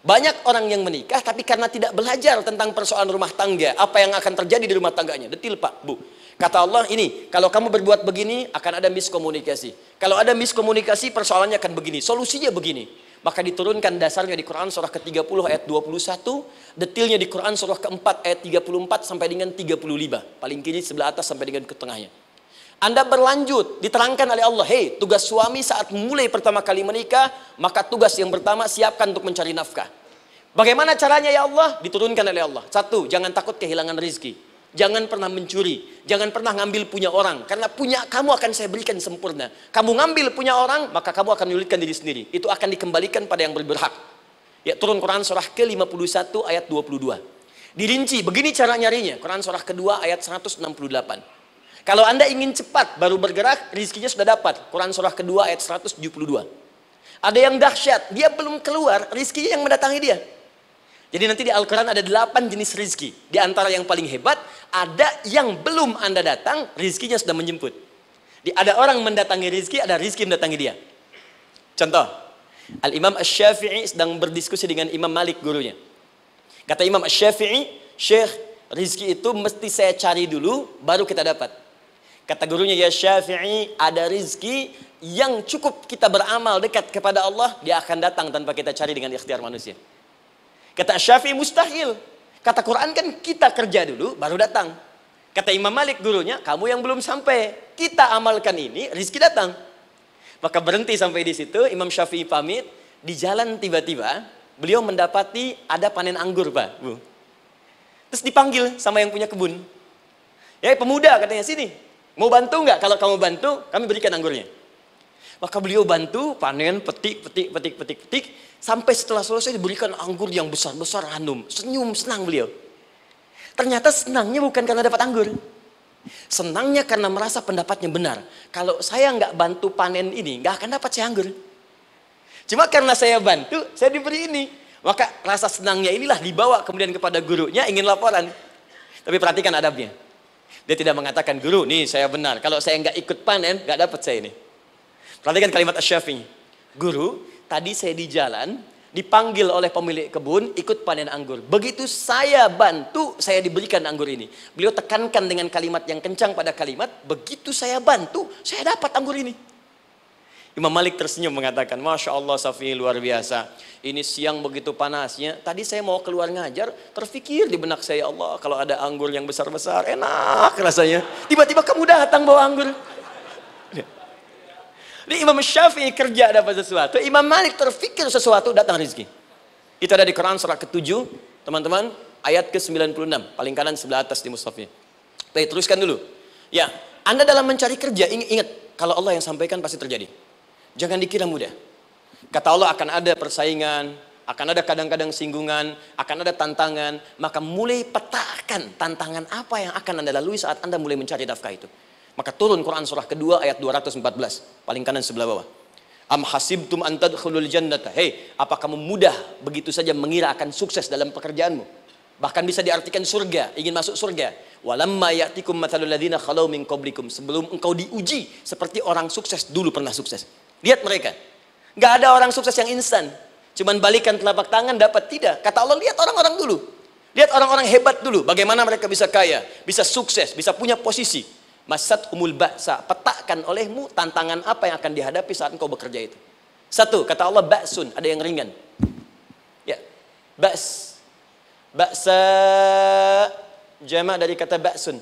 Banyak orang yang menikah tapi karena tidak belajar tentang persoalan rumah tangga, apa yang akan terjadi di rumah tangganya. Detil Pak, Bu. Kata Allah ini, kalau kamu berbuat begini akan ada miskomunikasi. Kalau ada miskomunikasi persoalannya akan begini, solusinya begini. Maka diturunkan dasarnya di Quran surah ke-30 ayat 21, detilnya di Quran surah ke-4 ayat 34 sampai dengan 35. Paling kiri sebelah atas sampai dengan ke tengahnya. Anda berlanjut, diterangkan oleh Allah, hei tugas suami saat mulai pertama kali menikah, maka tugas yang pertama siapkan untuk mencari nafkah. Bagaimana caranya ya Allah? Diturunkan oleh Allah. Satu, jangan takut kehilangan rizki. Jangan pernah mencuri, jangan pernah ngambil punya orang, karena punya kamu akan saya berikan sempurna. Kamu ngambil punya orang, maka kamu akan menyulitkan diri sendiri. Itu akan dikembalikan pada yang berhak. Ya, turun Quran surah ke-51 ayat 22. Dirinci, begini cara nyarinya. Quran surah kedua ayat 168. Kalau Anda ingin cepat baru bergerak, rizkinya sudah dapat. Quran surah kedua ayat 172. Ada yang dahsyat, dia belum keluar, rizkinya yang mendatangi dia. Jadi nanti di Al-Quran ada delapan jenis rizki. Di antara yang paling hebat, ada yang belum Anda datang, rizkinya sudah menjemput. Di, ada orang mendatangi rizki, ada rizki mendatangi dia. Contoh, Al-Imam Ash-Syafi'i sedang berdiskusi dengan Imam Malik gurunya. Kata Imam Ash-Syafi'i, Syekh, rizki itu mesti saya cari dulu, baru kita dapat. Kata gurunya, ya Syafi'i, ada rizki yang cukup kita beramal dekat kepada Allah, dia akan datang tanpa kita cari dengan ikhtiar manusia. Kata Syafi'i mustahil. Kata Quran kan kita kerja dulu baru datang. Kata Imam Malik gurunya, kamu yang belum sampai. Kita amalkan ini, rizki datang. Maka berhenti sampai di situ, Imam Syafi'i pamit. Di jalan tiba-tiba, beliau mendapati ada panen anggur, Pak. Bu. Terus dipanggil sama yang punya kebun. Ya pemuda katanya, sini. Mau bantu nggak? Kalau kamu bantu, kami berikan anggurnya. Maka beliau bantu, panen, petik, petik, petik, petik, petik. Sampai setelah selesai diberikan anggur yang besar-besar hanum. Senyum, senang beliau. Ternyata senangnya bukan karena dapat anggur. Senangnya karena merasa pendapatnya benar. Kalau saya nggak bantu panen ini, nggak akan dapat saya anggur. Cuma karena saya bantu, saya diberi ini. Maka rasa senangnya inilah dibawa kemudian kepada gurunya ingin laporan. Tapi perhatikan adabnya. Dia tidak mengatakan, guru nih saya benar. Kalau saya nggak ikut panen, nggak dapat saya ini. Perhatikan kalimat Asyafi. Guru, tadi saya di jalan, dipanggil oleh pemilik kebun, ikut panen anggur. Begitu saya bantu, saya diberikan anggur ini. Beliau tekankan dengan kalimat yang kencang pada kalimat, begitu saya bantu, saya dapat anggur ini. Imam Malik tersenyum mengatakan, Masya Allah Safi luar biasa. Ini siang begitu panasnya. Tadi saya mau keluar ngajar, terfikir di benak saya, Allah kalau ada anggur yang besar-besar, enak rasanya. Tiba-tiba kamu datang bawa anggur. Jadi Imam Syafi'i kerja dapat sesuatu, Imam Malik terfikir sesuatu datang rezeki. Itu ada di Quran surah ke-7, teman-teman, ayat ke-96, paling kanan sebelah atas di mushafnya. Baik, teruskan dulu. Ya, Anda dalam mencari kerja, ingat, kalau Allah yang sampaikan pasti terjadi. Jangan dikira mudah. Kata Allah akan ada persaingan, akan ada kadang-kadang singgungan, akan ada tantangan, maka mulai petakan tantangan apa yang akan Anda lalui saat Anda mulai mencari nafkah itu. Maka turun Quran surah kedua ayat 214. Paling kanan sebelah bawah. Am hasibtum an tadkhulul jannata. Hei, apa kamu mudah begitu saja mengira akan sukses dalam pekerjaanmu? Bahkan bisa diartikan surga, ingin masuk surga. Walamma ya'tikum mathalul ladzina khalau min qablikum. Sebelum engkau diuji seperti orang sukses dulu pernah sukses. Lihat mereka. Gak ada orang sukses yang instan. Cuman balikan telapak tangan dapat tidak. Kata Allah lihat orang-orang dulu. Lihat orang-orang hebat dulu. Bagaimana mereka bisa kaya, bisa sukses, bisa punya posisi. Masat umul ba'sa. Petakan olehmu tantangan apa yang akan dihadapi saat engkau bekerja itu. Satu, kata Allah ba'sun. Ada yang ringan. Ya, ba's. Ba'sa jama' dari kata ba'sun.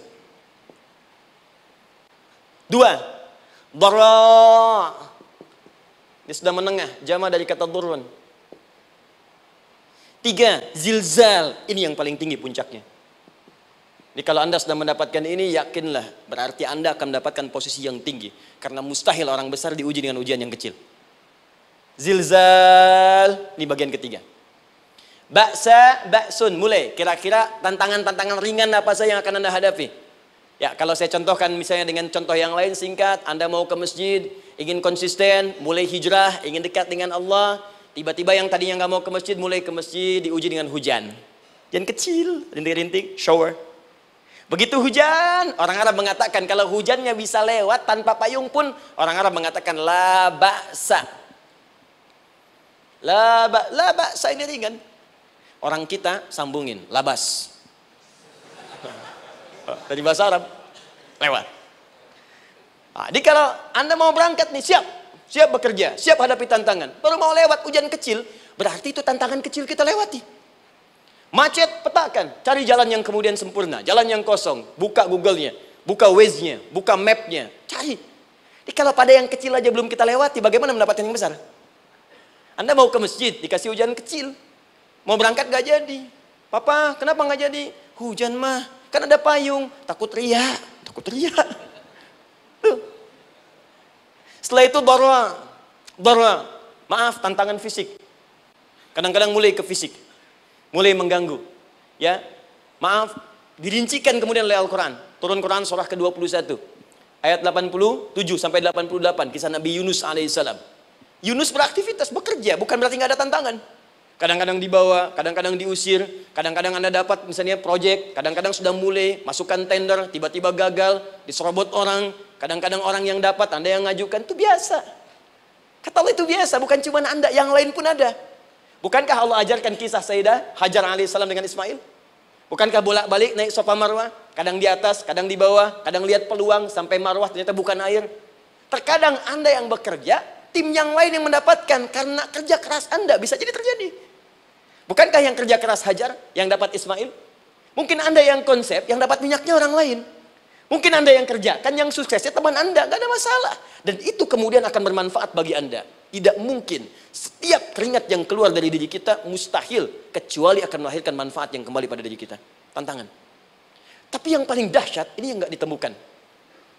Dua, dara. Ini sudah menengah, jama' dari kata durun. Tiga, zilzal. Ini yang paling tinggi puncaknya. Jadi kalau Anda sudah mendapatkan ini, yakinlah. Berarti Anda akan mendapatkan posisi yang tinggi. Karena mustahil orang besar diuji dengan ujian yang kecil. Zilzal, ini bagian ketiga. Baksa, baksun, mulai. Kira-kira tantangan-tantangan ringan apa saja yang akan Anda hadapi? Ya, kalau saya contohkan misalnya dengan contoh yang lain singkat, Anda mau ke masjid, ingin konsisten, mulai hijrah, ingin dekat dengan Allah, Tiba-tiba yang tadinya nggak mau ke masjid, mulai ke masjid, diuji dengan hujan. Yang kecil, rintik-rintik, shower. Begitu hujan, orang Arab mengatakan kalau hujannya bisa lewat tanpa payung pun, orang Arab mengatakan la ba'sa. La, ba, ini ringan. Orang kita sambungin, labas. Dari bahasa Arab, lewat. Nah, jadi kalau Anda mau berangkat nih, siap. Siap bekerja, siap hadapi tantangan. Baru mau lewat hujan kecil, berarti itu tantangan kecil kita lewati. Macet, petakan. Cari jalan yang kemudian sempurna. Jalan yang kosong. Buka Google-nya. Buka Waze-nya. Buka map-nya. Cari. Jadi kalau pada yang kecil aja belum kita lewati, bagaimana mendapatkan yang besar? Anda mau ke masjid, dikasih hujan kecil. Mau berangkat gak jadi. Papa, kenapa gak jadi? Hujan mah, kan ada payung. Takut riak. Takut riak. Tuh. Setelah itu darwa. Darwa. Maaf, tantangan fisik. Kadang-kadang mulai ke fisik. Mulai mengganggu. Ya. Maaf, dirincikan kemudian oleh Al-Quran. Turun Quran surah ke-21. Ayat 87 sampai 88. Kisah Nabi Yunus alaihissalam. Yunus beraktivitas, bekerja. Bukan berarti nggak ada tantangan. Kadang-kadang dibawa, kadang-kadang diusir, kadang-kadang Anda dapat misalnya proyek, kadang-kadang sudah mulai, masukkan tender, tiba-tiba gagal, diserobot orang, Kadang-kadang orang yang dapat, Anda yang ngajukan, itu biasa. Kata Allah itu biasa, bukan cuma Anda, yang lain pun ada. Bukankah Allah ajarkan kisah Sayyidah Hajar alaihissalam dengan Ismail? Bukankah bolak-balik naik sofa marwah? Kadang di atas, kadang di bawah, kadang lihat peluang sampai marwah ternyata bukan air. Terkadang Anda yang bekerja, tim yang lain yang mendapatkan karena kerja keras Anda bisa jadi terjadi. Bukankah yang kerja keras Hajar yang dapat Ismail? Mungkin Anda yang konsep yang dapat minyaknya orang lain. Mungkin Anda yang kerja, kan yang suksesnya teman Anda, gak ada masalah. Dan itu kemudian akan bermanfaat bagi Anda. Tidak mungkin setiap keringat yang keluar dari diri kita mustahil kecuali akan melahirkan manfaat yang kembali pada diri kita. Tantangan. Tapi yang paling dahsyat ini yang gak ditemukan.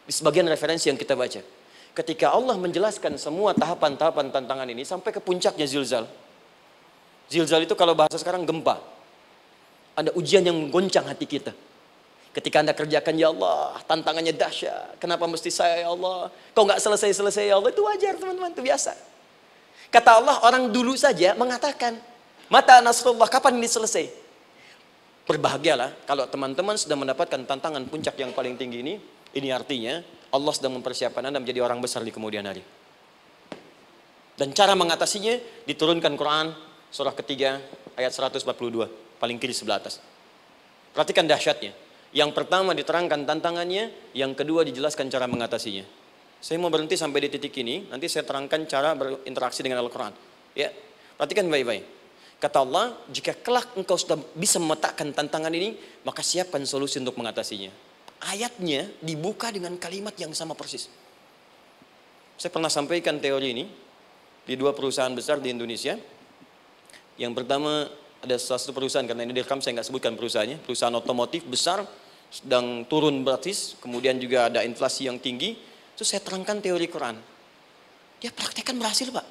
Di sebagian referensi yang kita baca. Ketika Allah menjelaskan semua tahapan-tahapan tantangan ini sampai ke puncaknya zilzal. Zilzal itu kalau bahasa sekarang gempa. Ada ujian yang menggoncang hati kita Ketika Anda kerjakan, ya Allah, tantangannya dahsyat. Kenapa mesti saya, ya Allah? Kau nggak selesai-selesai, ya Allah. Itu wajar, teman-teman. Itu biasa. Kata Allah, orang dulu saja mengatakan, Mata Nasrullah, kapan ini selesai? Berbahagialah kalau teman-teman sudah mendapatkan tantangan puncak yang paling tinggi ini. Ini artinya Allah sedang mempersiapkan Anda menjadi orang besar di kemudian hari. Dan cara mengatasinya diturunkan Quran surah ketiga ayat 142 paling kiri sebelah atas. Perhatikan dahsyatnya. Yang pertama diterangkan tantangannya, yang kedua dijelaskan cara mengatasinya. Saya mau berhenti sampai di titik ini, nanti saya terangkan cara berinteraksi dengan Al-Quran. Ya, perhatikan baik-baik. Kata Allah, jika kelak engkau sudah bisa memetakan tantangan ini, maka siapkan solusi untuk mengatasinya. Ayatnya dibuka dengan kalimat yang sama persis. Saya pernah sampaikan teori ini di dua perusahaan besar di Indonesia. Yang pertama ada salah satu perusahaan karena ini direkam saya nggak sebutkan perusahaannya perusahaan otomotif besar sedang turun gratis kemudian juga ada inflasi yang tinggi terus saya terangkan teori Quran. Dia praktekkan berhasil pak.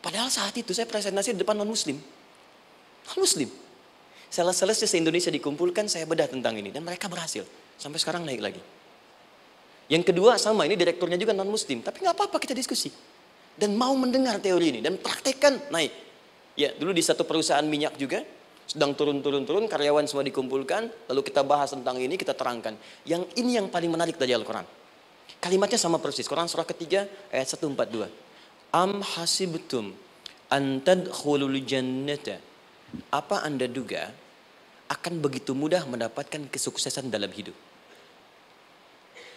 Padahal saat itu saya presentasi di depan non muslim non muslim sales-sales se Indonesia dikumpulkan saya bedah tentang ini dan mereka berhasil. Sampai sekarang naik lagi. Yang kedua sama ini direkturnya juga non muslim tapi nggak apa-apa kita diskusi. Dan mau mendengar teori ini dan praktekkan naik. Ya, dulu di satu perusahaan minyak juga sedang turun-turun-turun, karyawan semua dikumpulkan, lalu kita bahas tentang ini, kita terangkan. Yang ini yang paling menarik dari Al-Quran. Kalimatnya sama persis, Quran surah ketiga ayat 142. Am hasibtum antad khulul jannata. Apa anda duga akan begitu mudah mendapatkan kesuksesan dalam hidup?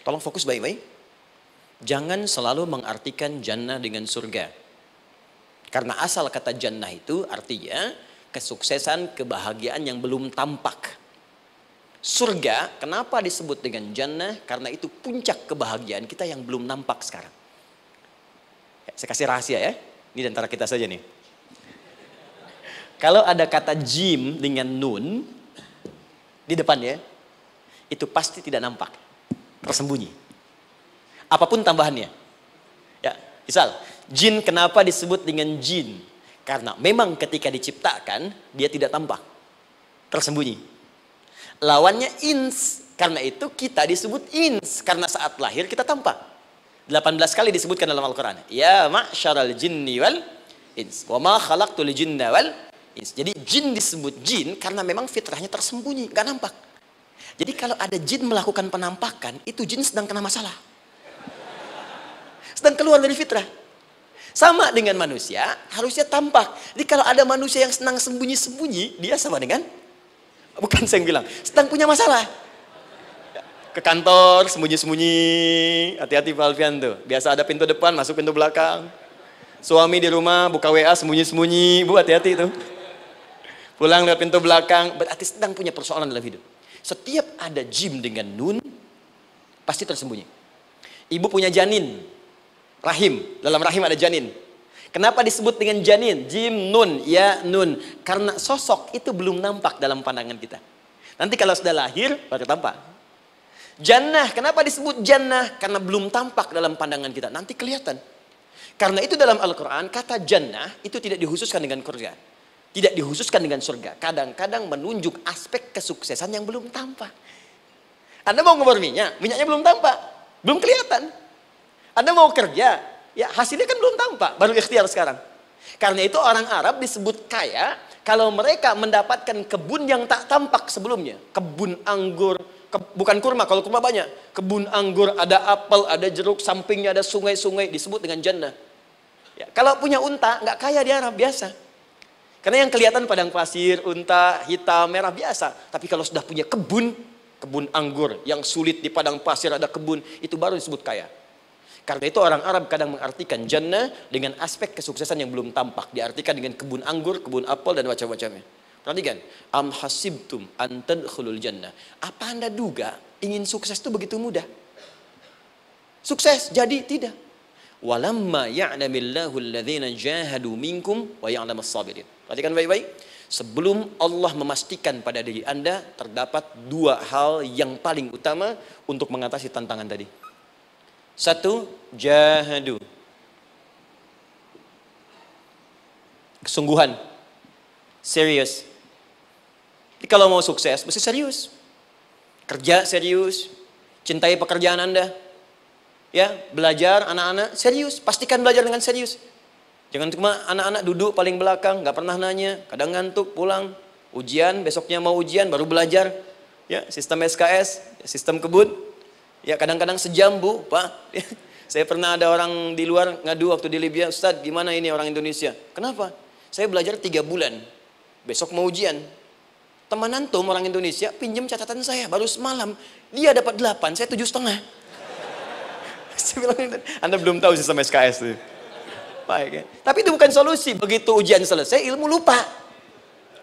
Tolong fokus baik-baik. Jangan selalu mengartikan jannah dengan surga. Karena asal kata jannah itu artinya kesuksesan, kebahagiaan yang belum tampak. Surga, kenapa disebut dengan jannah? Karena itu puncak kebahagiaan kita yang belum nampak sekarang. Ya, saya kasih rahasia ya, ini antara kita saja nih. Kalau ada kata jim dengan nun di depannya, itu pasti tidak nampak, tersembunyi. Apa pun tambahannya. Ya, misal, jin kenapa disebut dengan jin? Karena memang ketika diciptakan, dia tidak tampak. Tersembunyi. Lawannya ins. Karena itu kita disebut ins. Karena saat lahir kita tampak. 18 kali disebutkan dalam Al-Quran. Ya ma'syaral jinni wal ins. Wa ma khalaqtul jinna wal ins. Jadi jin disebut jin karena memang fitrahnya tersembunyi. Gak nampak. Jadi kalau ada jin melakukan penampakan, itu jin sedang kena masalah. Sedang keluar dari fitrah. Sama dengan manusia, harusnya tampak. Jadi kalau ada manusia yang senang sembunyi-sembunyi, dia sama dengan, bukan saya yang bilang, sedang punya masalah. Ke kantor, sembunyi-sembunyi, hati-hati Pak Alfian tuh. Biasa ada pintu depan, masuk pintu belakang. Suami di rumah buka WA sembunyi-sembunyi, bu hati-hati tuh. Pulang lewat pintu belakang, berarti sedang punya persoalan dalam hidup. Setiap ada jim dengan nun, pasti tersembunyi. Ibu punya janin, Rahim, dalam rahim ada janin. Kenapa disebut dengan janin? Jim nun, ya nun. Karena sosok itu belum nampak dalam pandangan kita. Nanti kalau sudah lahir, baru tampak. Jannah, kenapa disebut jannah? Karena belum tampak dalam pandangan kita. Nanti kelihatan. Karena itu dalam Al-Quran, kata jannah itu tidak dihususkan dengan surga. Tidak dihususkan dengan surga. Kadang-kadang menunjuk aspek kesuksesan yang belum tampak. Anda mau ngomong minyak, minyaknya belum tampak. Belum kelihatan. Anda mau kerja, ya hasilnya kan belum tampak, baru ikhtiar sekarang. Karena itu orang Arab disebut kaya kalau mereka mendapatkan kebun yang tak tampak sebelumnya. Kebun anggur, ke, bukan kurma, kalau kurma banyak. Kebun anggur, ada apel, ada jeruk, sampingnya ada sungai-sungai, disebut dengan jannah. Ya, kalau punya unta, nggak kaya di Arab, biasa. Karena yang kelihatan padang pasir, unta, hitam, merah, biasa. Tapi kalau sudah punya kebun, kebun anggur yang sulit di padang pasir ada kebun, itu baru disebut kaya. Karena itu orang Arab kadang mengartikan jannah dengan aspek kesuksesan yang belum tampak. Diartikan dengan kebun anggur, kebun apel dan macam-macamnya. Perhatikan, am hasibtum an tadkhulul jannah. Apa Anda duga ingin sukses itu begitu mudah? Sukses jadi tidak. Walamma ya'lamillahu alladhina jahadu minkum wa ya'lamas sabirin. Perhatikan baik-baik. Sebelum Allah memastikan pada diri Anda terdapat dua hal yang paling utama untuk mengatasi tantangan tadi. Satu, jahadu. Kesungguhan. Serius. Jadi kalau mau sukses, mesti serius. Kerja serius. Cintai pekerjaan Anda. Ya, belajar anak-anak serius. Pastikan belajar dengan serius. Jangan cuma anak-anak duduk paling belakang, nggak pernah nanya, kadang ngantuk, pulang, ujian, besoknya mau ujian, baru belajar. Ya, sistem SKS, sistem kebun, Ya kadang-kadang sejam bu, pak. Saya pernah ada orang di luar ngadu waktu di Libya, Ustaz gimana ini orang Indonesia? Kenapa? Saya belajar tiga bulan, besok mau ujian. Teman antum orang Indonesia pinjam catatan saya baru semalam, dia dapat delapan, saya tujuh setengah. saya bilang, Anda belum tahu sistem SKS itu. Baik ya. Tapi itu bukan solusi. Begitu ujian selesai, ilmu lupa.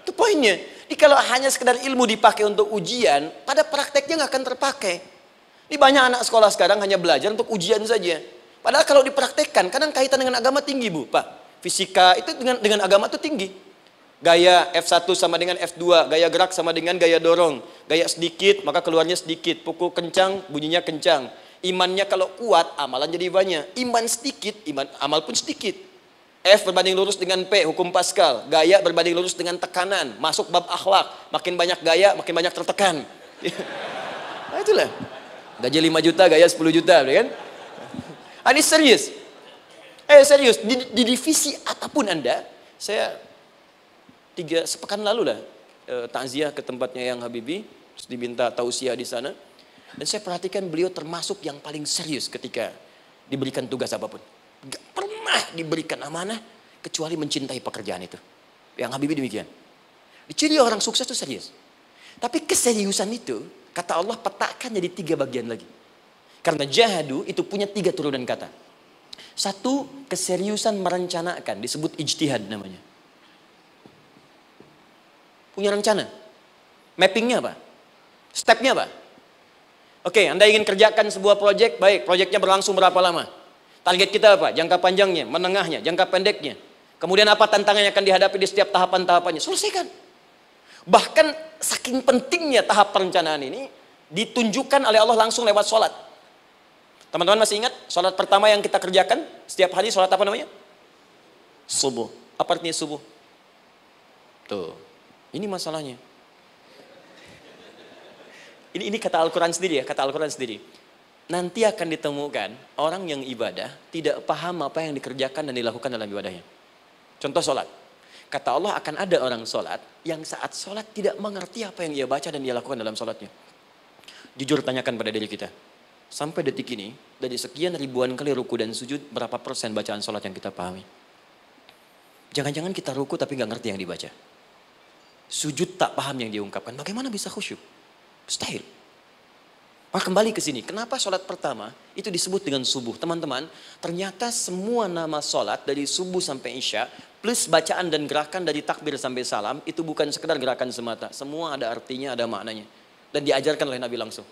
Itu poinnya. Jadi kalau hanya sekedar ilmu dipakai untuk ujian, pada prakteknya nggak akan terpakai. Ini banyak anak sekolah sekarang hanya belajar untuk ujian saja. Padahal kalau dipraktekkan, kadang kaitan dengan agama tinggi bu, Pak. Fisika itu dengan dengan agama itu tinggi. Gaya F1 sama dengan F2, gaya gerak sama dengan gaya dorong. Gaya sedikit, maka keluarnya sedikit. Pukul kencang, bunyinya kencang. Imannya kalau kuat, amalan jadi banyak. Iman sedikit, iman amal pun sedikit. F berbanding lurus dengan P, hukum Pascal. Gaya berbanding lurus dengan tekanan. Masuk bab akhlak. Makin banyak gaya, makin banyak tertekan. nah itulah. Gaji 5 juta, gaya 10 juta, kan? Ah, ini serius. Eh serius, di, di divisi apa pun Anda, saya tiga sepekan lalu lah eh, takziah ke tempatnya yang Habibi, terus diminta tausiah di sana. Dan saya perhatikan beliau termasuk yang paling serius ketika diberikan tugas apa pun. Gak pernah diberikan amanah kecuali mencintai pekerjaan itu. Yang Habibi demikian. Diciri orang sukses itu serius. Tapi keseriusan itu Kata Allah petakan jadi tiga bagian lagi. Karena jahadu itu punya tiga turunan kata. Satu, keseriusan merencanakan, disebut ijtihad namanya. Punya rencana. Mappingnya apa? Stepnya apa? Oke, Anda ingin kerjakan sebuah proyek, baik, proyeknya berlangsung berapa lama? Target kita apa? Jangka panjangnya, menengahnya, jangka pendeknya. Kemudian apa tantangan yang akan dihadapi di setiap tahapan-tahapannya? Selesaikan. Bahkan saking pentingnya tahap perencanaan ini ditunjukkan oleh Allah langsung lewat sholat. Teman-teman masih ingat sholat pertama yang kita kerjakan setiap hari sholat apa namanya? Subuh. Apa artinya subuh? Tuh, ini masalahnya. Ini, ini kata Al-Quran sendiri ya, kata Al-Quran sendiri. Nanti akan ditemukan orang yang ibadah tidak paham apa yang dikerjakan dan dilakukan dalam ibadahnya. Contoh sholat. Kata Allah akan ada orang sholat yang saat sholat tidak mengerti apa yang ia baca dan ia lakukan dalam sholatnya. Jujur tanyakan pada diri kita. Sampai detik ini, dari sekian ribuan kali ruku dan sujud, berapa persen bacaan sholat yang kita pahami? Jangan-jangan kita ruku tapi nggak ngerti yang dibaca. Sujud tak paham yang diungkapkan. Bagaimana bisa khusyuk? Mustahil. Maka kembali ke sini, kenapa sholat pertama itu disebut dengan subuh? Teman-teman, ternyata semua nama sholat dari subuh sampai isya, plus bacaan dan gerakan dari takbir sampai salam, itu bukan sekedar gerakan semata. Semua ada artinya, ada maknanya. Dan diajarkan oleh Nabi langsung.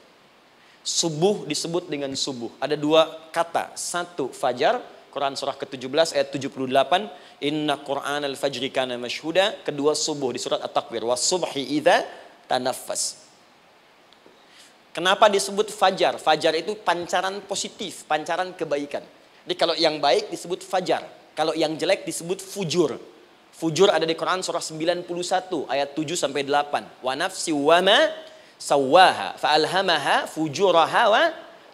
Subuh disebut dengan subuh. Ada dua kata. Satu, fajar. Quran surah ke-17 ayat 78. Inna Quran al-fajri kana mashhuda. Kedua, subuh di surat At-Takbir. Wasubhi idha tanafas. Kenapa disebut fajar? Fajar itu pancaran positif, pancaran kebaikan. Jadi kalau yang baik disebut fajar, kalau yang jelek disebut fujur. Fujur ada di Quran surah 91 ayat 7 sampai 8. Wa nafsi wa ma sawaha fa'alhamaha fujuraha wa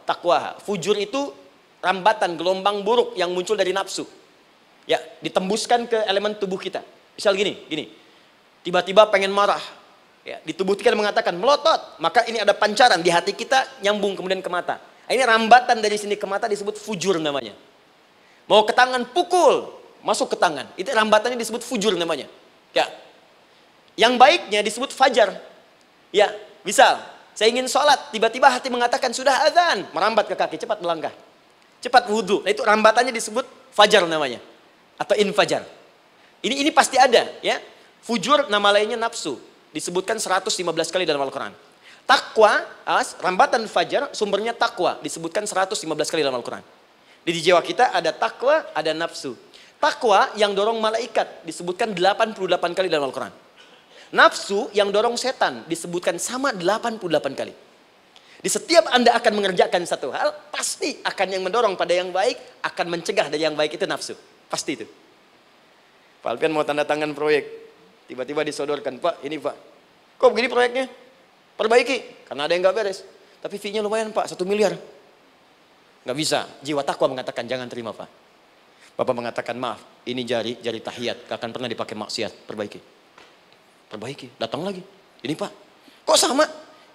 taqwaha. Fujur itu rambatan gelombang buruk yang muncul dari nafsu. Ya, ditembuskan ke elemen tubuh kita. Misal gini, gini. Tiba-tiba pengen marah, Ya, di tubuh kita mengatakan melotot, maka ini ada pancaran di hati kita nyambung kemudian ke mata. Ini rambatan dari sini ke mata disebut fujur namanya. Mau ke tangan pukul, masuk ke tangan. Itu rambatannya disebut fujur namanya. Ya. Yang baiknya disebut fajar. Ya, misal saya ingin sholat, tiba-tiba hati mengatakan sudah azan, merambat ke kaki, cepat melangkah. Cepat wudhu. Nah itu rambatannya disebut fajar namanya. Atau infajar. Ini ini pasti ada ya. Fujur nama lainnya nafsu disebutkan 115 kali dalam Al-Quran. Takwa, rambatan fajar, sumbernya takwa, disebutkan 115 kali dalam Al-Quran. Di jiwa kita ada takwa, ada nafsu. Takwa yang dorong malaikat, disebutkan 88 kali dalam Al-Quran. Nafsu yang dorong setan, disebutkan sama 88 kali. Di setiap Anda akan mengerjakan satu hal, pasti akan yang mendorong pada yang baik, akan mencegah dari yang baik itu nafsu. Pasti itu. Pak Alpian mau tanda tangan proyek, Tiba-tiba disodorkan, Pak, ini Pak. Kok begini proyeknya? Perbaiki, karena ada yang nggak beres. Tapi fee-nya lumayan Pak, satu miliar. Nggak bisa, jiwa takwa mengatakan jangan terima Pak. Bapak mengatakan maaf, ini jari, jari tahiyat, gak akan pernah dipakai maksiat, perbaiki. Perbaiki, datang lagi. Ini Pak, kok sama?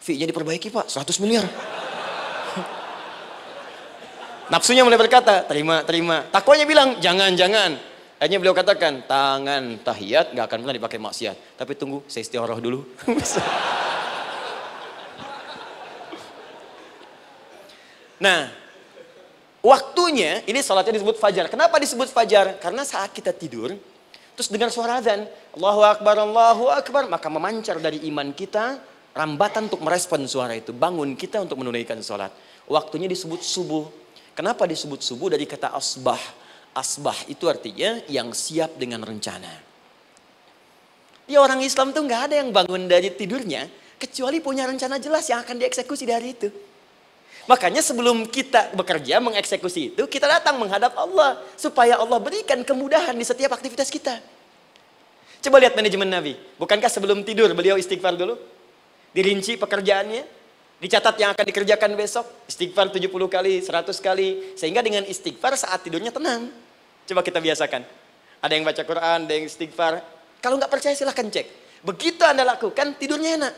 Fee-nya diperbaiki Pak, 100 miliar. Nafsunya mulai berkata, terima, terima. Takwanya bilang, jangan, jangan. Akhirnya beliau katakan, tangan tahiyat nggak akan pernah dipakai maksiat. Tapi tunggu, saya istiqoroh dulu. nah, waktunya, ini salatnya disebut fajar. Kenapa disebut fajar? Karena saat kita tidur, terus dengar suara azan, Allahu Akbar, Allahu Akbar, maka memancar dari iman kita, rambatan untuk merespon suara itu. Bangun kita untuk menunaikan sholat. Waktunya disebut subuh. Kenapa disebut subuh? Dari kata asbah Asbah itu artinya yang siap dengan rencana. Ya orang Islam tuh nggak ada yang bangun dari tidurnya kecuali punya rencana jelas yang akan dieksekusi dari itu. Makanya sebelum kita bekerja mengeksekusi itu, kita datang menghadap Allah supaya Allah berikan kemudahan di setiap aktivitas kita. Coba lihat manajemen Nabi. Bukankah sebelum tidur beliau istighfar dulu? Dirinci pekerjaannya, dicatat yang akan dikerjakan besok, istighfar 70 kali, 100 kali, sehingga dengan istighfar saat tidurnya tenang. Coba kita biasakan. Ada yang baca Quran, ada yang istighfar. Kalau nggak percaya silahkan cek. Begitu Anda lakukan, tidurnya enak.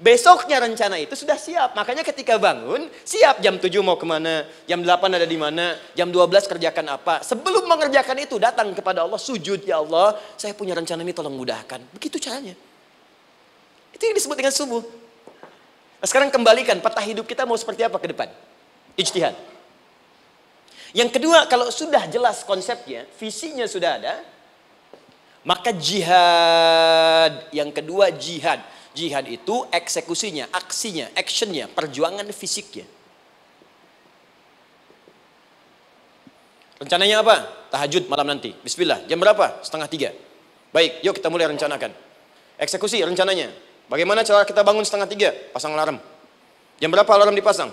Besoknya rencana itu sudah siap. Makanya ketika bangun, siap jam 7 mau ke mana, jam 8 ada di mana, jam 12 kerjakan apa. Sebelum mengerjakan itu, datang kepada Allah, sujud, ya Allah, saya punya rencana ini tolong mudahkan. Begitu caranya. Itu yang disebut dengan subuh. Nah, sekarang kembalikan, peta hidup kita mau seperti apa ke depan. Ijtihad. Yang kedua, kalau sudah jelas konsepnya, visinya sudah ada, maka jihad. Yang kedua jihad. Jihad itu eksekusinya, aksinya, actionnya, perjuangan fisiknya. Rencananya apa? Tahajud malam nanti. Bismillah. Jam berapa? Setengah tiga. Baik, yuk kita mulai rencanakan. Eksekusi rencananya. Bagaimana cara kita bangun setengah tiga? Pasang alarm. Jam berapa alarm dipasang?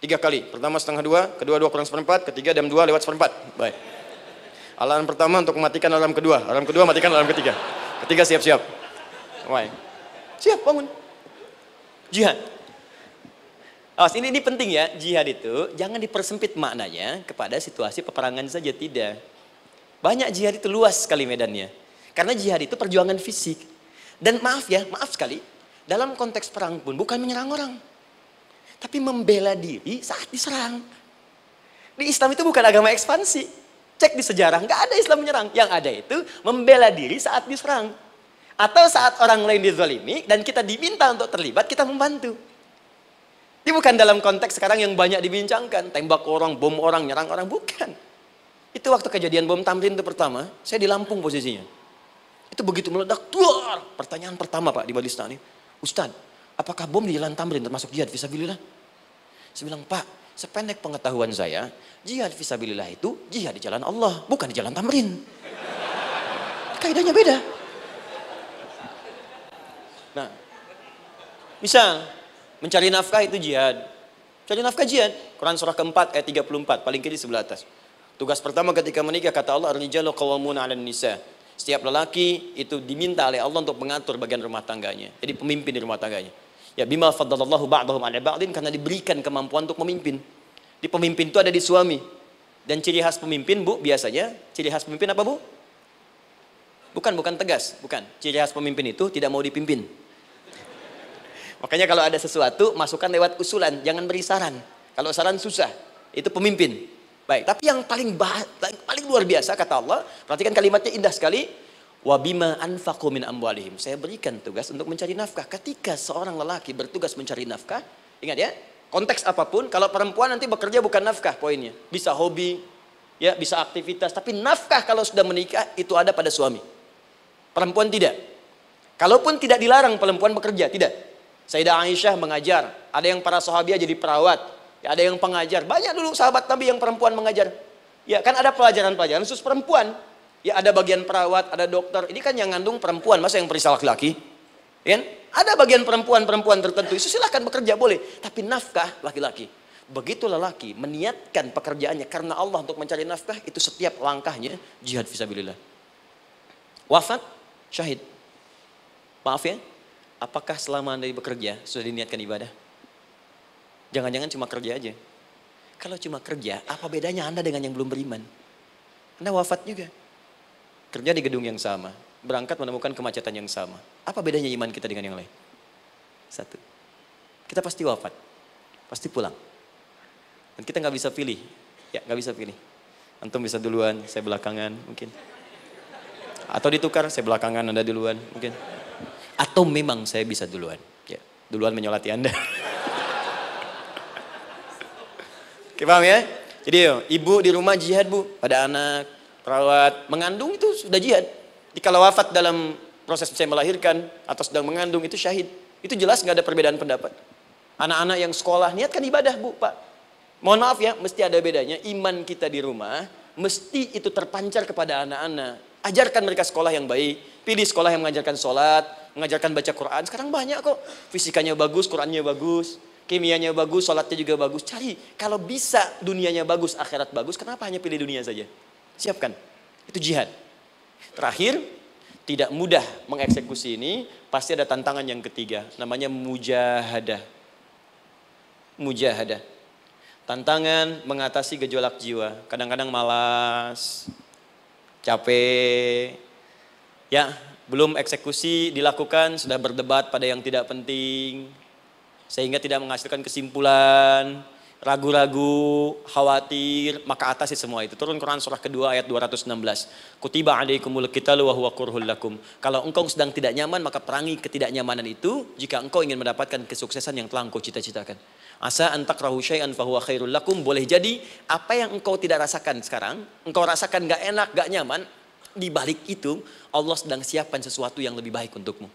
Tiga kali. Pertama setengah dua, kedua dua kurang seperempat, ketiga jam dua lewat seperempat. Baik. Alarm pertama untuk mematikan alarm kedua. Alarm kedua matikan alarm ketiga. Ketiga siap-siap. Baik. Siap bangun. Jihad. Awas, ini, ini penting ya, jihad itu jangan dipersempit maknanya kepada situasi peperangan saja, tidak. Banyak jihad itu luas sekali medannya. Karena jihad itu perjuangan fisik. Dan maaf ya, maaf sekali, dalam konteks perang pun bukan menyerang orang tapi membela diri saat diserang. Di Islam itu bukan agama ekspansi. Cek di sejarah, nggak ada Islam menyerang. Yang ada itu membela diri saat diserang. Atau saat orang lain dizalimi dan kita diminta untuk terlibat, kita membantu. Ini bukan dalam konteks sekarang yang banyak dibincangkan. Tembak orang, bom orang, nyerang orang. Bukan. Itu waktu kejadian bom Tamrin itu pertama, saya di Lampung posisinya. Itu begitu meledak, tuar. Pertanyaan pertama Pak di Balistani. Ustadz, apakah bom di jalan Tamrin termasuk jihad visabilillah? Saya bilang, Pak, sependek pengetahuan saya, jihad visabilillah itu jihad di jalan Allah, bukan di jalan Tamrin. Kaidahnya beda. Misal mencari nafkah itu jihad. Cari nafkah jihad. Quran surah keempat ayat 34, paling kiri sebelah atas. Tugas pertama ketika menikah kata Allah, "Ar-rijalu qawwamuna 'alan nisa." Setiap lelaki itu diminta oleh Allah untuk mengatur bagian rumah tangganya. Jadi pemimpin di rumah tangganya. Ya bima faddalallahu ba'dahum 'ala ba'din karena diberikan kemampuan untuk memimpin. Di pemimpin itu ada di suami. Dan ciri khas pemimpin, Bu, biasanya ciri khas pemimpin apa, Bu? Bukan, bukan tegas, bukan. Ciri khas pemimpin itu tidak mau dipimpin. Makanya kalau ada sesuatu, masukkan lewat usulan, jangan beri saran. Kalau saran susah, itu pemimpin. Baik, tapi yang paling bah, paling luar biasa kata Allah, perhatikan kalimatnya indah sekali. Wabima anfaqu min amwalihim. Saya berikan tugas untuk mencari nafkah. Ketika seorang lelaki bertugas mencari nafkah, ingat ya, konteks apa pun, kalau perempuan nanti bekerja bukan nafkah poinnya. Bisa hobi, ya bisa aktivitas, tapi nafkah kalau sudah menikah itu ada pada suami. Perempuan tidak. Kalaupun tidak dilarang perempuan bekerja, tidak. Sayyidah Aisyah mengajar, ada yang para sahabat jadi perawat, ya, ada yang pengajar. Banyak dulu sahabat Nabi yang perempuan mengajar. Ya kan ada pelajaran-pelajaran khusus perempuan. Ya ada bagian perawat, ada dokter. Ini kan yang ngandung perempuan, masa yang periksa laki-laki? Ya, ada bagian perempuan-perempuan tertentu, itu silahkan bekerja boleh. Tapi nafkah laki-laki. Begitu lelaki meniatkan pekerjaannya karena Allah untuk mencari nafkah, itu setiap langkahnya jihad visabilillah. Wafat, syahid. Maaf ya, apakah selama anda bekerja sudah diniatkan ibadah? Jangan-jangan cuma kerja aja. Kalau cuma kerja, apa bedanya anda dengan yang belum beriman? Anda wafat juga kerja di gedung yang sama, berangkat menemukan kemacetan yang sama. Apa bedanya iman kita dengan yang lain? Satu, kita pasti wafat, pasti pulang. Dan kita nggak bisa pilih, ya nggak bisa pilih. Antum bisa duluan, saya belakangan mungkin. Atau ditukar, saya belakangan, Anda duluan mungkin. Atau memang saya bisa duluan. Ya, duluan menyolati Anda. Oke, paham ya? Jadi yo, ibu di rumah jihad bu, pada anak, perawat, mengandung itu sudah jihad. Di kalau wafat dalam proses saya melahirkan atau sedang mengandung itu syahid. Itu jelas nggak ada perbedaan pendapat. Anak-anak yang sekolah niatkan ibadah bu, pak. Mohon maaf ya, mesti ada bedanya. Iman kita di rumah, mesti itu terpancar kepada anak-anak. Ajarkan mereka sekolah yang baik. Pilih sekolah yang mengajarkan sholat, mengajarkan baca Quran. Sekarang banyak kok. Fisikanya bagus, Qurannya bagus. Kimianya bagus, sholatnya juga bagus. Cari, kalau bisa dunianya bagus, akhirat bagus, kenapa hanya pilih dunia saja? Siapkan. Itu jihad. Terakhir, tidak mudah mengeksekusi ini, pasti ada tantangan yang ketiga, namanya mujahadah. Mujahadah. Tantangan mengatasi gejolak jiwa. Kadang-kadang malas, capek, ya belum eksekusi dilakukan, sudah berdebat pada yang tidak penting, sehingga tidak menghasilkan kesimpulan, ragu-ragu, khawatir, maka atasi semua itu. Turun Quran surah kedua ayat 216. Kutiba alaikumul qitalu wa huwa kurhul lakum. Kalau engkau sedang tidak nyaman, maka perangi ketidaknyamanan itu jika engkau ingin mendapatkan kesuksesan yang telah engkau cita-citakan. Asa antakrahu syai'an fahuwa khairul lakum. Boleh jadi apa yang engkau tidak rasakan sekarang, engkau rasakan gak enak, gak nyaman, di balik itu Allah sedang siapkan sesuatu yang lebih baik untukmu.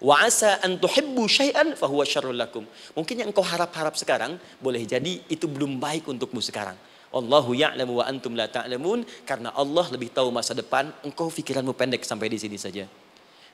Wa asa an tuhibbu syai'an fahuwa syarrul lakum. Mungkin yang engkau harap-harap sekarang boleh jadi itu belum baik untukmu sekarang. Allahu ya'lamu wa antum la ta'lamun karena Allah lebih tahu masa depan, engkau pikiranmu pendek sampai di sini saja.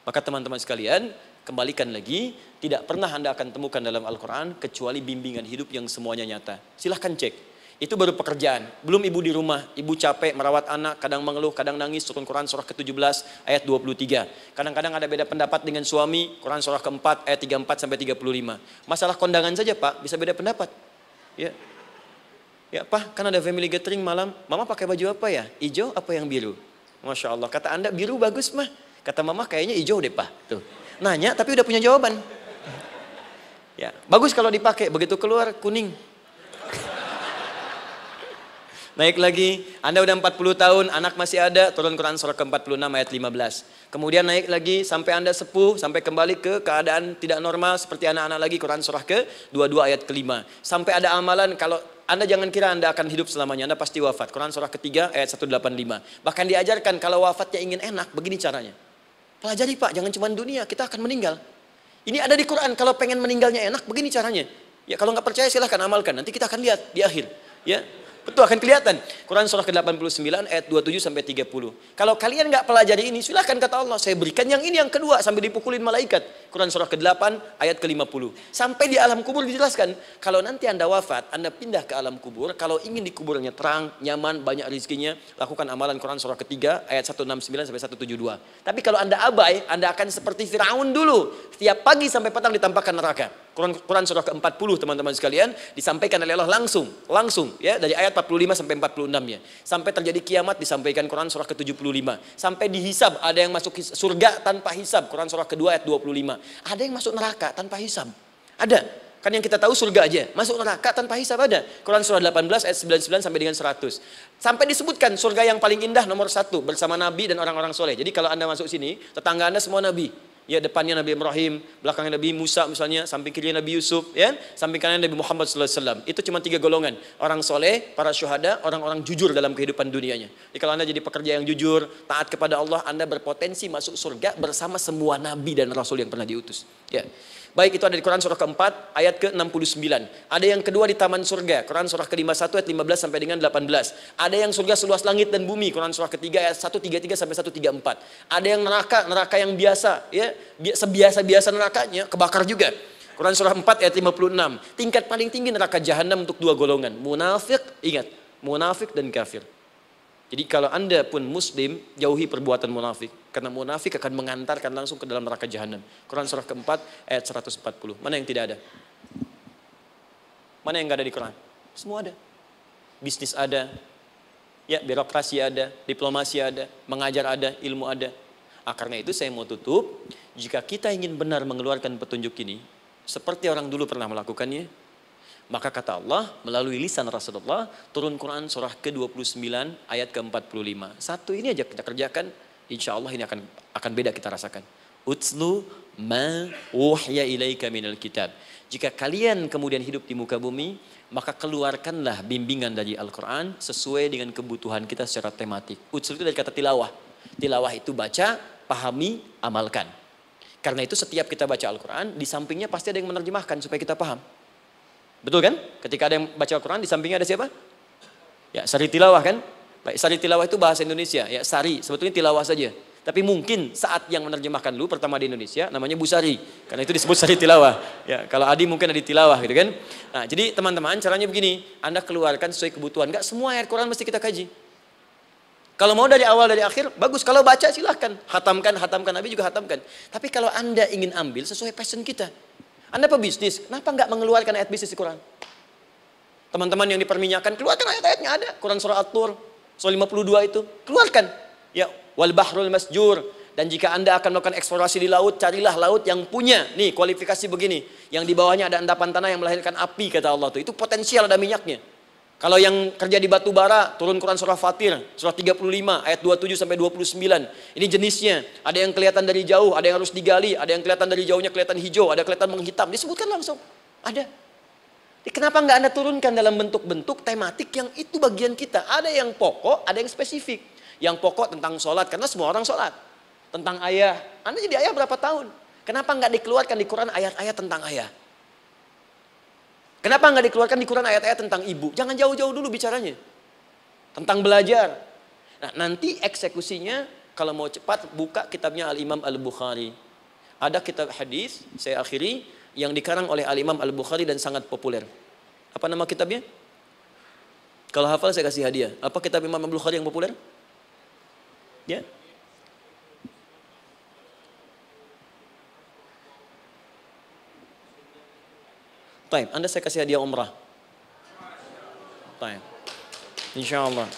Maka teman-teman sekalian, kembalikan lagi, tidak pernah Anda akan temukan dalam Al-Qur'an kecuali bimbingan hidup yang semuanya nyata. Silahkan cek itu baru pekerjaan. Belum ibu di rumah, ibu capek merawat anak, kadang mengeluh, kadang nangis, turun Quran surah ke-17 ayat 23. Kadang-kadang ada beda pendapat dengan suami, Quran surah ke-4 ayat 34 sampai 35. Masalah kondangan saja Pak, bisa beda pendapat. Ya. Ya Pak, kan ada family gathering malam, Mama pakai baju apa ya? Hijau apa yang biru? Masya Allah, kata Anda biru bagus mah. Kata Mama kayaknya hijau deh Pak. Tuh. Nanya tapi udah punya jawaban. Ya, bagus kalau dipakai, begitu keluar kuning. Naik lagi, Anda udah 40 tahun, anak masih ada, turun Quran surah ke-46 ayat 15. Kemudian naik lagi sampai Anda sepuh, sampai kembali ke keadaan tidak normal seperti anak-anak lagi, Quran surah ke-22 ayat ke-5. Sampai ada amalan kalau anda jangan kira Anda akan hidup selamanya, Anda pasti wafat. Quran surah ketiga ayat 185. Bahkan diajarkan kalau wafatnya ingin enak, begini caranya. Pelajari Pak, jangan cuma dunia, kita akan meninggal. Ini ada di Quran, kalau pengen meninggalnya enak, begini caranya. Ya kalau nggak percaya silahkan amalkan, nanti kita akan lihat di akhir. Ya, Betul akan kelihatan. Quran surah ke-89 ayat 27 sampai 30. Kalau kalian nggak pelajari ini, silahkan kata Allah, saya berikan yang ini yang kedua sambil dipukulin malaikat. Quran surah ke-8 ayat ke-50. Sampai di alam kubur dijelaskan, kalau nanti Anda wafat, Anda pindah ke alam kubur, kalau ingin di kuburnya terang, nyaman, banyak rezekinya, lakukan amalan Quran surah ketiga ayat 169 sampai 172. Tapi kalau Anda abai, Anda akan seperti Firaun dulu. Tiap pagi sampai petang ditampakkan neraka. Quran, Quran surah ke-40 teman-teman sekalian disampaikan oleh Allah langsung, langsung ya dari ayat 45 sampai 46 ya. Sampai terjadi kiamat disampaikan Quran surah ke-75. Sampai dihisab ada yang masuk surga tanpa hisab Quran surah kedua ayat 25. Ada yang masuk neraka tanpa hisab. Ada. Kan yang kita tahu surga aja. Masuk neraka tanpa hisab ada. Quran surah 18 ayat 99 sampai dengan 100. Sampai disebutkan surga yang paling indah nomor satu bersama Nabi dan orang-orang soleh. Jadi kalau anda masuk sini, tetangga anda semua Nabi ya depannya Nabi Ibrahim, belakangnya Nabi Musa misalnya, samping kiri Nabi Yusuf, ya, samping kanan Nabi Muhammad SAW. Itu cuma tiga golongan, orang soleh, para syuhada, orang-orang jujur dalam kehidupan dunianya. Jadi kalau anda jadi pekerja yang jujur, taat kepada Allah, anda berpotensi masuk surga bersama semua Nabi dan Rasul yang pernah diutus. Ya. Baik itu ada di Quran surah keempat ayat ke-69. Ada yang kedua di taman surga, Quran surah ke-51 ayat 15 sampai dengan 18. Ada yang surga seluas langit dan bumi, Quran surah ketiga ayat 133 sampai 134. Ada yang neraka, neraka yang biasa, ya, sebiasa-biasa nerakanya kebakar juga. Quran surah 4 ayat 56. Tingkat paling tinggi neraka jahanam untuk dua golongan, munafik, ingat, munafik dan kafir. Jadi kalau anda pun muslim, jauhi perbuatan munafik. Karena munafik akan mengantarkan langsung ke dalam neraka jahanam. Quran surah keempat ayat 140. Mana yang tidak ada? Mana yang nggak ada di Quran? Semua ada. Bisnis ada, ya birokrasi ada, diplomasi ada, mengajar ada, ilmu ada. Ah, karena itu saya mau tutup, jika kita ingin benar mengeluarkan petunjuk ini, seperti orang dulu pernah melakukannya, maka kata Allah melalui lisan Rasulullah turun Quran surah ke-29 ayat ke-45. Satu ini aja kita kerjakan, insya Allah ini akan akan beda kita rasakan. Utslu ma wahya ilaika minal kitab. Jika kalian kemudian hidup di muka bumi, maka keluarkanlah bimbingan dari Al-Quran sesuai dengan kebutuhan kita secara tematik. Utslu itu dari kata tilawah. Tilawah itu baca, pahami, amalkan. Karena itu setiap kita baca Al-Quran, di sampingnya pasti ada yang menerjemahkan supaya kita paham. Betul kan? Ketika ada yang baca Al-Quran, di sampingnya ada siapa? Ya, sari tilawah kan? Baik, sari tilawah itu bahasa Indonesia. Ya, sari, sebetulnya tilawah saja. Tapi mungkin saat yang menerjemahkan dulu pertama di Indonesia namanya Busari. Karena itu disebut sari tilawah. Ya, kalau Adi mungkin ada di tilawah gitu kan. Nah, jadi teman-teman caranya begini, Anda keluarkan sesuai kebutuhan. Enggak semua ayat Quran mesti kita kaji. Kalau mau dari awal dari akhir, bagus. Kalau baca silahkan. Hatamkan, hatamkan. Nabi juga hatamkan. Tapi kalau Anda ingin ambil sesuai passion kita. Anda pebisnis, kenapa nggak mengeluarkan ayat bisnis di Quran? Teman-teman yang diperminyakan, keluarkan ayat-ayatnya ada. Quran surah At-Tur, surah 52 itu. Keluarkan. Ya, wal bahrul masjur. Dan jika Anda akan melakukan eksplorasi di laut, carilah laut yang punya. Nih, kualifikasi begini. Yang di bawahnya ada endapan tanah yang melahirkan api, kata Allah tuh. Itu potensial ada minyaknya. Kalau yang kerja di batu bara, turun Quran surah Fatir, surah 35 ayat 27 sampai 29. Ini jenisnya. Ada yang kelihatan dari jauh, ada yang harus digali, ada yang kelihatan dari jauhnya kelihatan hijau, ada kelihatan menghitam. Disebutkan langsung. Ada. Kenapa nggak Anda turunkan dalam bentuk-bentuk tematik yang itu bagian kita? Ada yang pokok, ada yang spesifik. Yang pokok tentang sholat, karena semua orang sholat. Tentang ayah. Anda jadi ayah berapa tahun? Kenapa nggak dikeluarkan di Quran ayat-ayat tentang ayah? Kenapa nggak dikeluarkan di Quran ayat-ayat tentang ibu? Jangan jauh-jauh dulu bicaranya. Tentang belajar. Nah, nanti eksekusinya kalau mau cepat buka kitabnya Al-Imam Al-Bukhari. Ada kitab hadis, saya akhiri, yang dikarang oleh Al-Imam Al-Bukhari dan sangat populer. Apa nama kitabnya? Kalau hafal saya kasih hadiah. Apa kitab Imam Al-Bukhari yang populer? Ya, Taib, Anda saya kasih hadiah umrah. Taib. Insya Allah.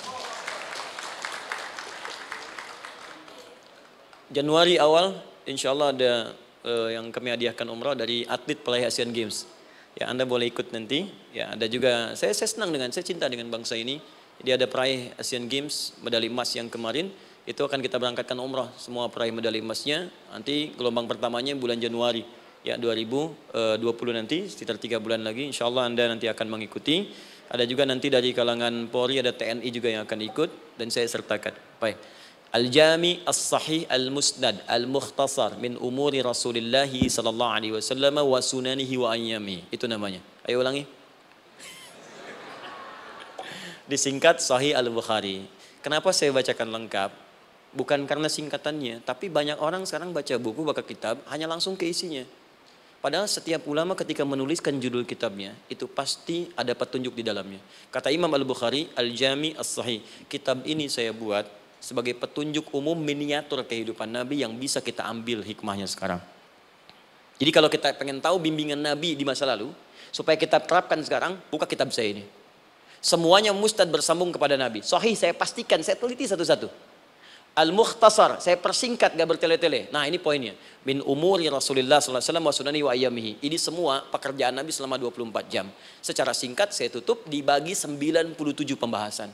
Januari awal, insya Allah ada uh, yang kami hadiahkan umrah dari atlet pelaih Asian Games. Ya, Anda boleh ikut nanti. Ya, ada juga saya saya senang dengan saya cinta dengan bangsa ini. Dia ada peraih Asian Games medali emas yang kemarin itu akan kita berangkatkan umrah semua peraih medali emasnya. Nanti gelombang pertamanya bulan Januari ya 2020 eh, nanti sekitar tiga bulan lagi. Insya Allah anda nanti akan mengikuti. Ada juga nanti dari kalangan Polri ada TNI juga yang akan ikut dan saya sertakan. Baik. Al-Jami As-Sahih Al-Musnad Al-Mukhtasar min umuri Rasulullah sallallahu alaihi wasallam wa sunanihi wa ayyami. Itu namanya. Ayo ulangi. Disingkat Sahih Al-Bukhari. Kenapa saya bacakan lengkap? Bukan karena singkatannya tapi banyak orang sekarang baca buku baca kitab hanya langsung ke isinya Padahal setiap ulama ketika menuliskan judul kitabnya, itu pasti ada petunjuk di dalamnya. Kata Imam Al-Bukhari, Al-Jami As-Sahih. Kitab ini saya buat sebagai petunjuk umum miniatur kehidupan Nabi yang bisa kita ambil hikmahnya sekarang. Jadi kalau kita pengen tahu bimbingan Nabi di masa lalu, supaya kita terapkan sekarang, buka kitab saya ini. Semuanya mustad bersambung kepada Nabi. Sahih saya pastikan, saya teliti satu-satu. Al-Mukhtasar, saya persingkat gak bertele-tele. Nah ini poinnya. Min umuri Rasulullah SAW wa sunani wa ayamihi. Ini semua pekerjaan Nabi selama 24 jam. Secara singkat saya tutup dibagi 97 pembahasan.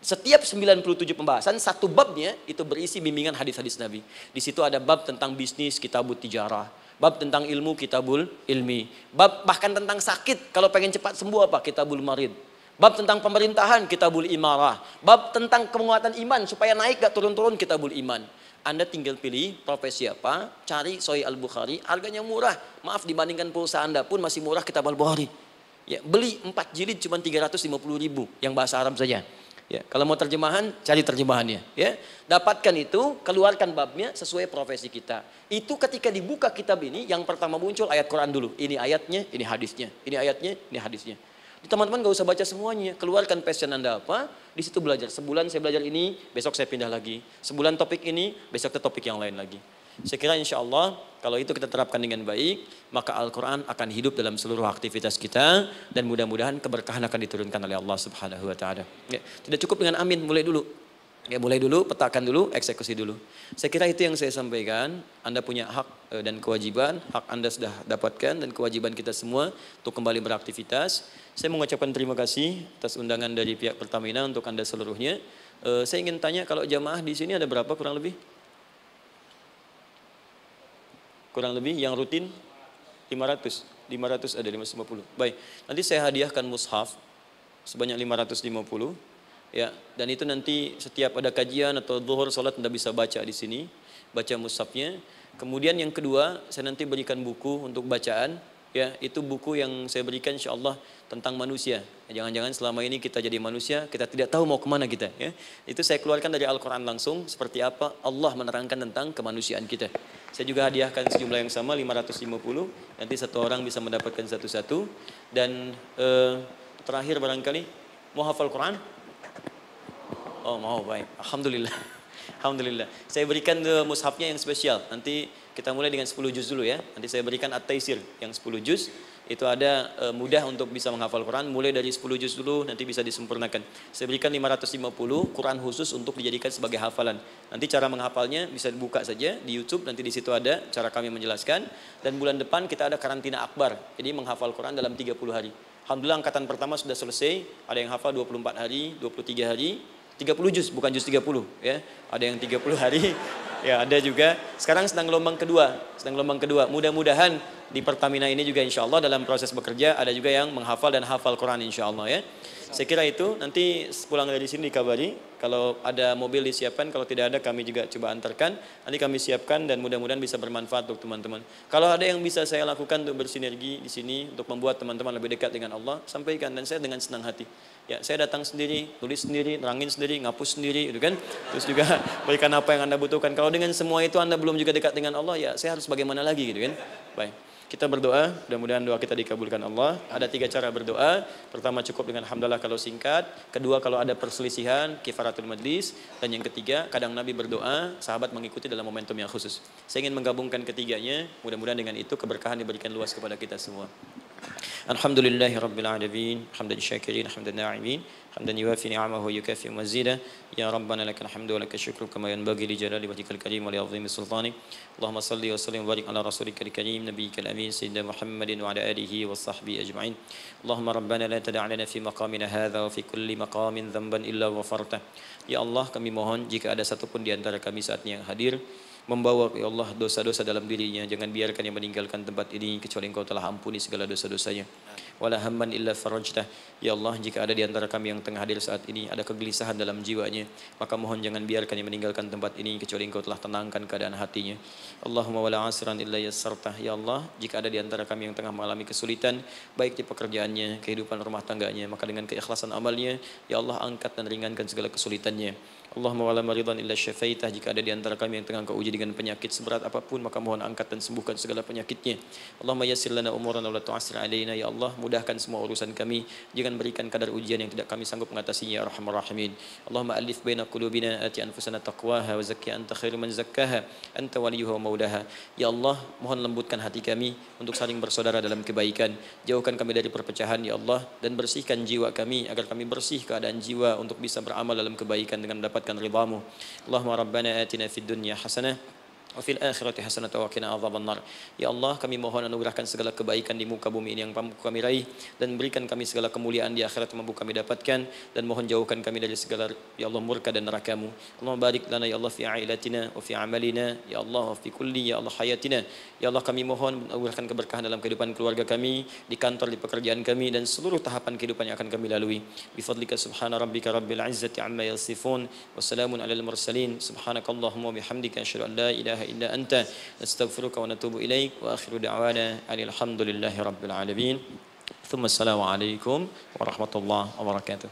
Setiap 97 pembahasan, satu babnya itu berisi bimbingan hadis-hadis Nabi. Di situ ada bab tentang bisnis, kitabut tijarah. Bab tentang ilmu, kitabul ilmi. Bab bahkan tentang sakit, kalau pengen cepat sembuh apa? Kitabul marid Bab tentang pemerintahan kita kitabul imarah. Bab tentang penguatan iman supaya naik gak turun-turun kita kitabul iman. Anda tinggal pilih profesi apa, cari Sahih Al-Bukhari, harganya murah. Maaf dibandingkan pulsa Anda pun masih murah kitab Al-Bukhari. Ya, beli 4 jilid cuma 350 ribu yang bahasa Arab saja. Ya, kalau mau terjemahan, cari terjemahannya. Ya, dapatkan itu, keluarkan babnya sesuai profesi kita. Itu ketika dibuka kitab ini, yang pertama muncul ayat Quran dulu. Ini ayatnya, ini hadisnya. Ini ayatnya, ini hadisnya. Teman-teman gak usah baca semuanya, keluarkan passion Anda apa, di situ belajar. Sebulan saya belajar ini, besok saya pindah lagi. Sebulan topik ini, besok ke topik yang lain lagi. Saya kira insya Allah kalau itu kita terapkan dengan baik, maka Al-Quran akan hidup dalam seluruh aktivitas kita dan mudah-mudahan keberkahan akan diturunkan oleh Allah Subhanahu Wa Taala. Ya, tidak cukup dengan amin, mulai dulu. Ya mulai dulu, petakan dulu, eksekusi dulu. Saya kira itu yang saya sampaikan. Anda punya hak eh, dan kewajiban, hak Anda sudah dapatkan dan kewajiban kita semua untuk kembali beraktivitas. Saya mengucapkan terima kasih atas undangan dari pihak Pertamina untuk Anda seluruhnya. Eh, saya ingin tanya kalau jamaah di sini ada berapa kurang lebih? Kurang lebih yang rutin 500. 500 ada 550. Baik, nanti saya hadiahkan mushaf sebanyak 550 Ya, dan itu nanti setiap ada kajian atau zuhur salat Anda bisa baca di sini, baca mushafnya. Kemudian yang kedua, saya nanti berikan buku untuk bacaan. Ya, itu buku yang saya berikan insya Allah tentang manusia. Jangan-jangan selama ini kita jadi manusia, kita tidak tahu mau ke mana kita. Ya. Itu saya keluarkan dari Al-Quran langsung, seperti apa Allah menerangkan tentang kemanusiaan kita. Saya juga hadiahkan sejumlah yang sama, 550. Nanti satu orang bisa mendapatkan satu-satu. Dan eh, terakhir barangkali, mau hafal Quran? Oh mau baik. Alhamdulillah. Alhamdulillah. Saya berikan the mushafnya yang spesial. Nanti kita mulai dengan 10 juz dulu ya. Nanti saya berikan At-Taisir yang 10 juz. itu ada e, mudah untuk bisa menghafal Quran mulai dari 10 juz dulu nanti bisa disempurnakan. Saya berikan 550 Quran khusus untuk dijadikan sebagai hafalan. Nanti cara menghafalnya bisa dibuka saja di YouTube nanti di situ ada cara kami menjelaskan dan bulan depan kita ada karantina akbar. Jadi menghafal Quran dalam 30 hari. Alhamdulillah angkatan pertama sudah selesai, ada yang hafal 24 hari, 23 hari, 30 juz bukan juz 30 ya. Ada yang 30 hari, ya ada juga. Sekarang sedang gelombang kedua, sedang gelombang kedua. Mudah-mudahan di Pertamina ini juga insya Allah dalam proses bekerja ada juga yang menghafal dan hafal Quran insya Allah ya. Saya kira itu nanti pulang dari sini dikabari kalau ada mobil disiapkan kalau tidak ada kami juga coba antarkan nanti kami siapkan dan mudah-mudahan bisa bermanfaat untuk teman-teman. Kalau ada yang bisa saya lakukan untuk bersinergi di sini untuk membuat teman-teman lebih dekat dengan Allah sampaikan dan saya dengan senang hati. Ya, saya datang sendiri, tulis sendiri, nerangin sendiri, ngapus sendiri, itu kan. Terus juga berikan apa yang Anda butuhkan. Kalau dengan semua itu Anda belum juga dekat dengan Allah, ya saya harus bagaimana lagi gitu kan. Baik. Kita berdoa, mudah-mudahan doa kita dikabulkan Allah. Ada tiga cara berdoa. Pertama cukup dengan hamdalah kalau singkat. Kedua kalau ada perselisihan, kifaratul majlis. Dan yang ketiga, kadang Nabi berdoa, sahabat mengikuti dalam momentum yang khusus. Saya ingin menggabungkan ketiganya. Mudah-mudahan dengan itu keberkahan diberikan luas kepada kita semua. Alhamdulillahi Rabbil Alamin Hamdan syakirin, hamdan na'imin حمدا يوافي نعمه ويكافئ مزيدا. يا ربنا لك الحمد ولك الشكر كما ينبغي لجلال وجهك الكريم ولعظيم سلطانك. اللهم صل وسلم وبارك على رسولك الكريم نبيك الأمين سيدنا محمد وعلى آله وصحبه أجمعين. اللهم ربنا لا تدع لنا في مقامنا هذا وفي كل مقام ذنبا إلا غفرته. Ya Allah kami mohon jika ada satupun di antara kami saat ini yang hadir. Membawa ya Allah dosa-dosa dalam dirinya jangan biarkan yang meninggalkan tempat ini kecuali engkau telah ampuni segala dosa-dosanya wala hamman illa farajtah. Ya Allah, jika ada di antara kami yang tengah hadir saat ini ada kegelisahan dalam jiwanya, maka mohon jangan biarkan yang meninggalkan tempat ini kecuali Engkau telah tenangkan keadaan hatinya. Allahumma wala asran illa yassartah. Ya Allah, jika ada di antara kami yang tengah mengalami kesulitan, baik di pekerjaannya, kehidupan rumah tangganya, maka dengan keikhlasan amalnya, ya Allah angkat dan ringankan segala kesulitannya. Allahumma wala maridan illa syafaitah. Jika ada di antara kami yang tengah kau uji dengan penyakit seberat apa pun maka mohon angkat dan sembuhkan segala penyakitnya. Allahumma yassir lana umurana wa la tu'assir alaina. Ya Allah mudahkan semua urusan kami. Jangan berikan kadar ujian yang tidak kami sanggup mengatasinya ya arhamar rahimin. Allahumma alif baina qulubina ati anfusana taqwaha wa zakki anta khairu man zakkaha anta waliyuha wa maulaha ya Allah mohon lembutkan hati kami untuk saling bersaudara dalam kebaikan. Jauhkan kami dari perpecahan ya Allah dan bersihkan jiwa kami agar kami bersih keadaan jiwa untuk bisa beramal dalam kebaikan dengan dapat mendapatkan ridhamu. Allahumma rabbana atina fid dunya hasanah wa fil akhirati hasanatan wa qina adzabannar. Ya Allah, kami mohon anugerahkan segala kebaikan di muka bumi ini yang kami raih dan berikan kami segala kemuliaan di akhirat yang mampu kami dapatkan dan mohon jauhkan kami dari segala ya Allah murka dan nerakamu. Allah barik lana ya Allah fi ailatina wa fi amalina ya Allah wa fi kulli ya Allah hayatina. Ya Allah kami mohon anugerahkan keberkahan dalam kehidupan keluarga kami, di kantor, di pekerjaan kami dan seluruh tahapan kehidupan yang akan kami lalui. Bi fadlika subhana rabbika rabbil izzati amma yasifun wa salamun alal mursalin. Subhanakallahumma bihamdika asyhadu an la ilaha إله إلا أنت نستغفرك ونتوب إليك وآخر دعوانا أن الحمد لله رب العالمين. ثم السلام عليكم ورحمة الله وبركاته.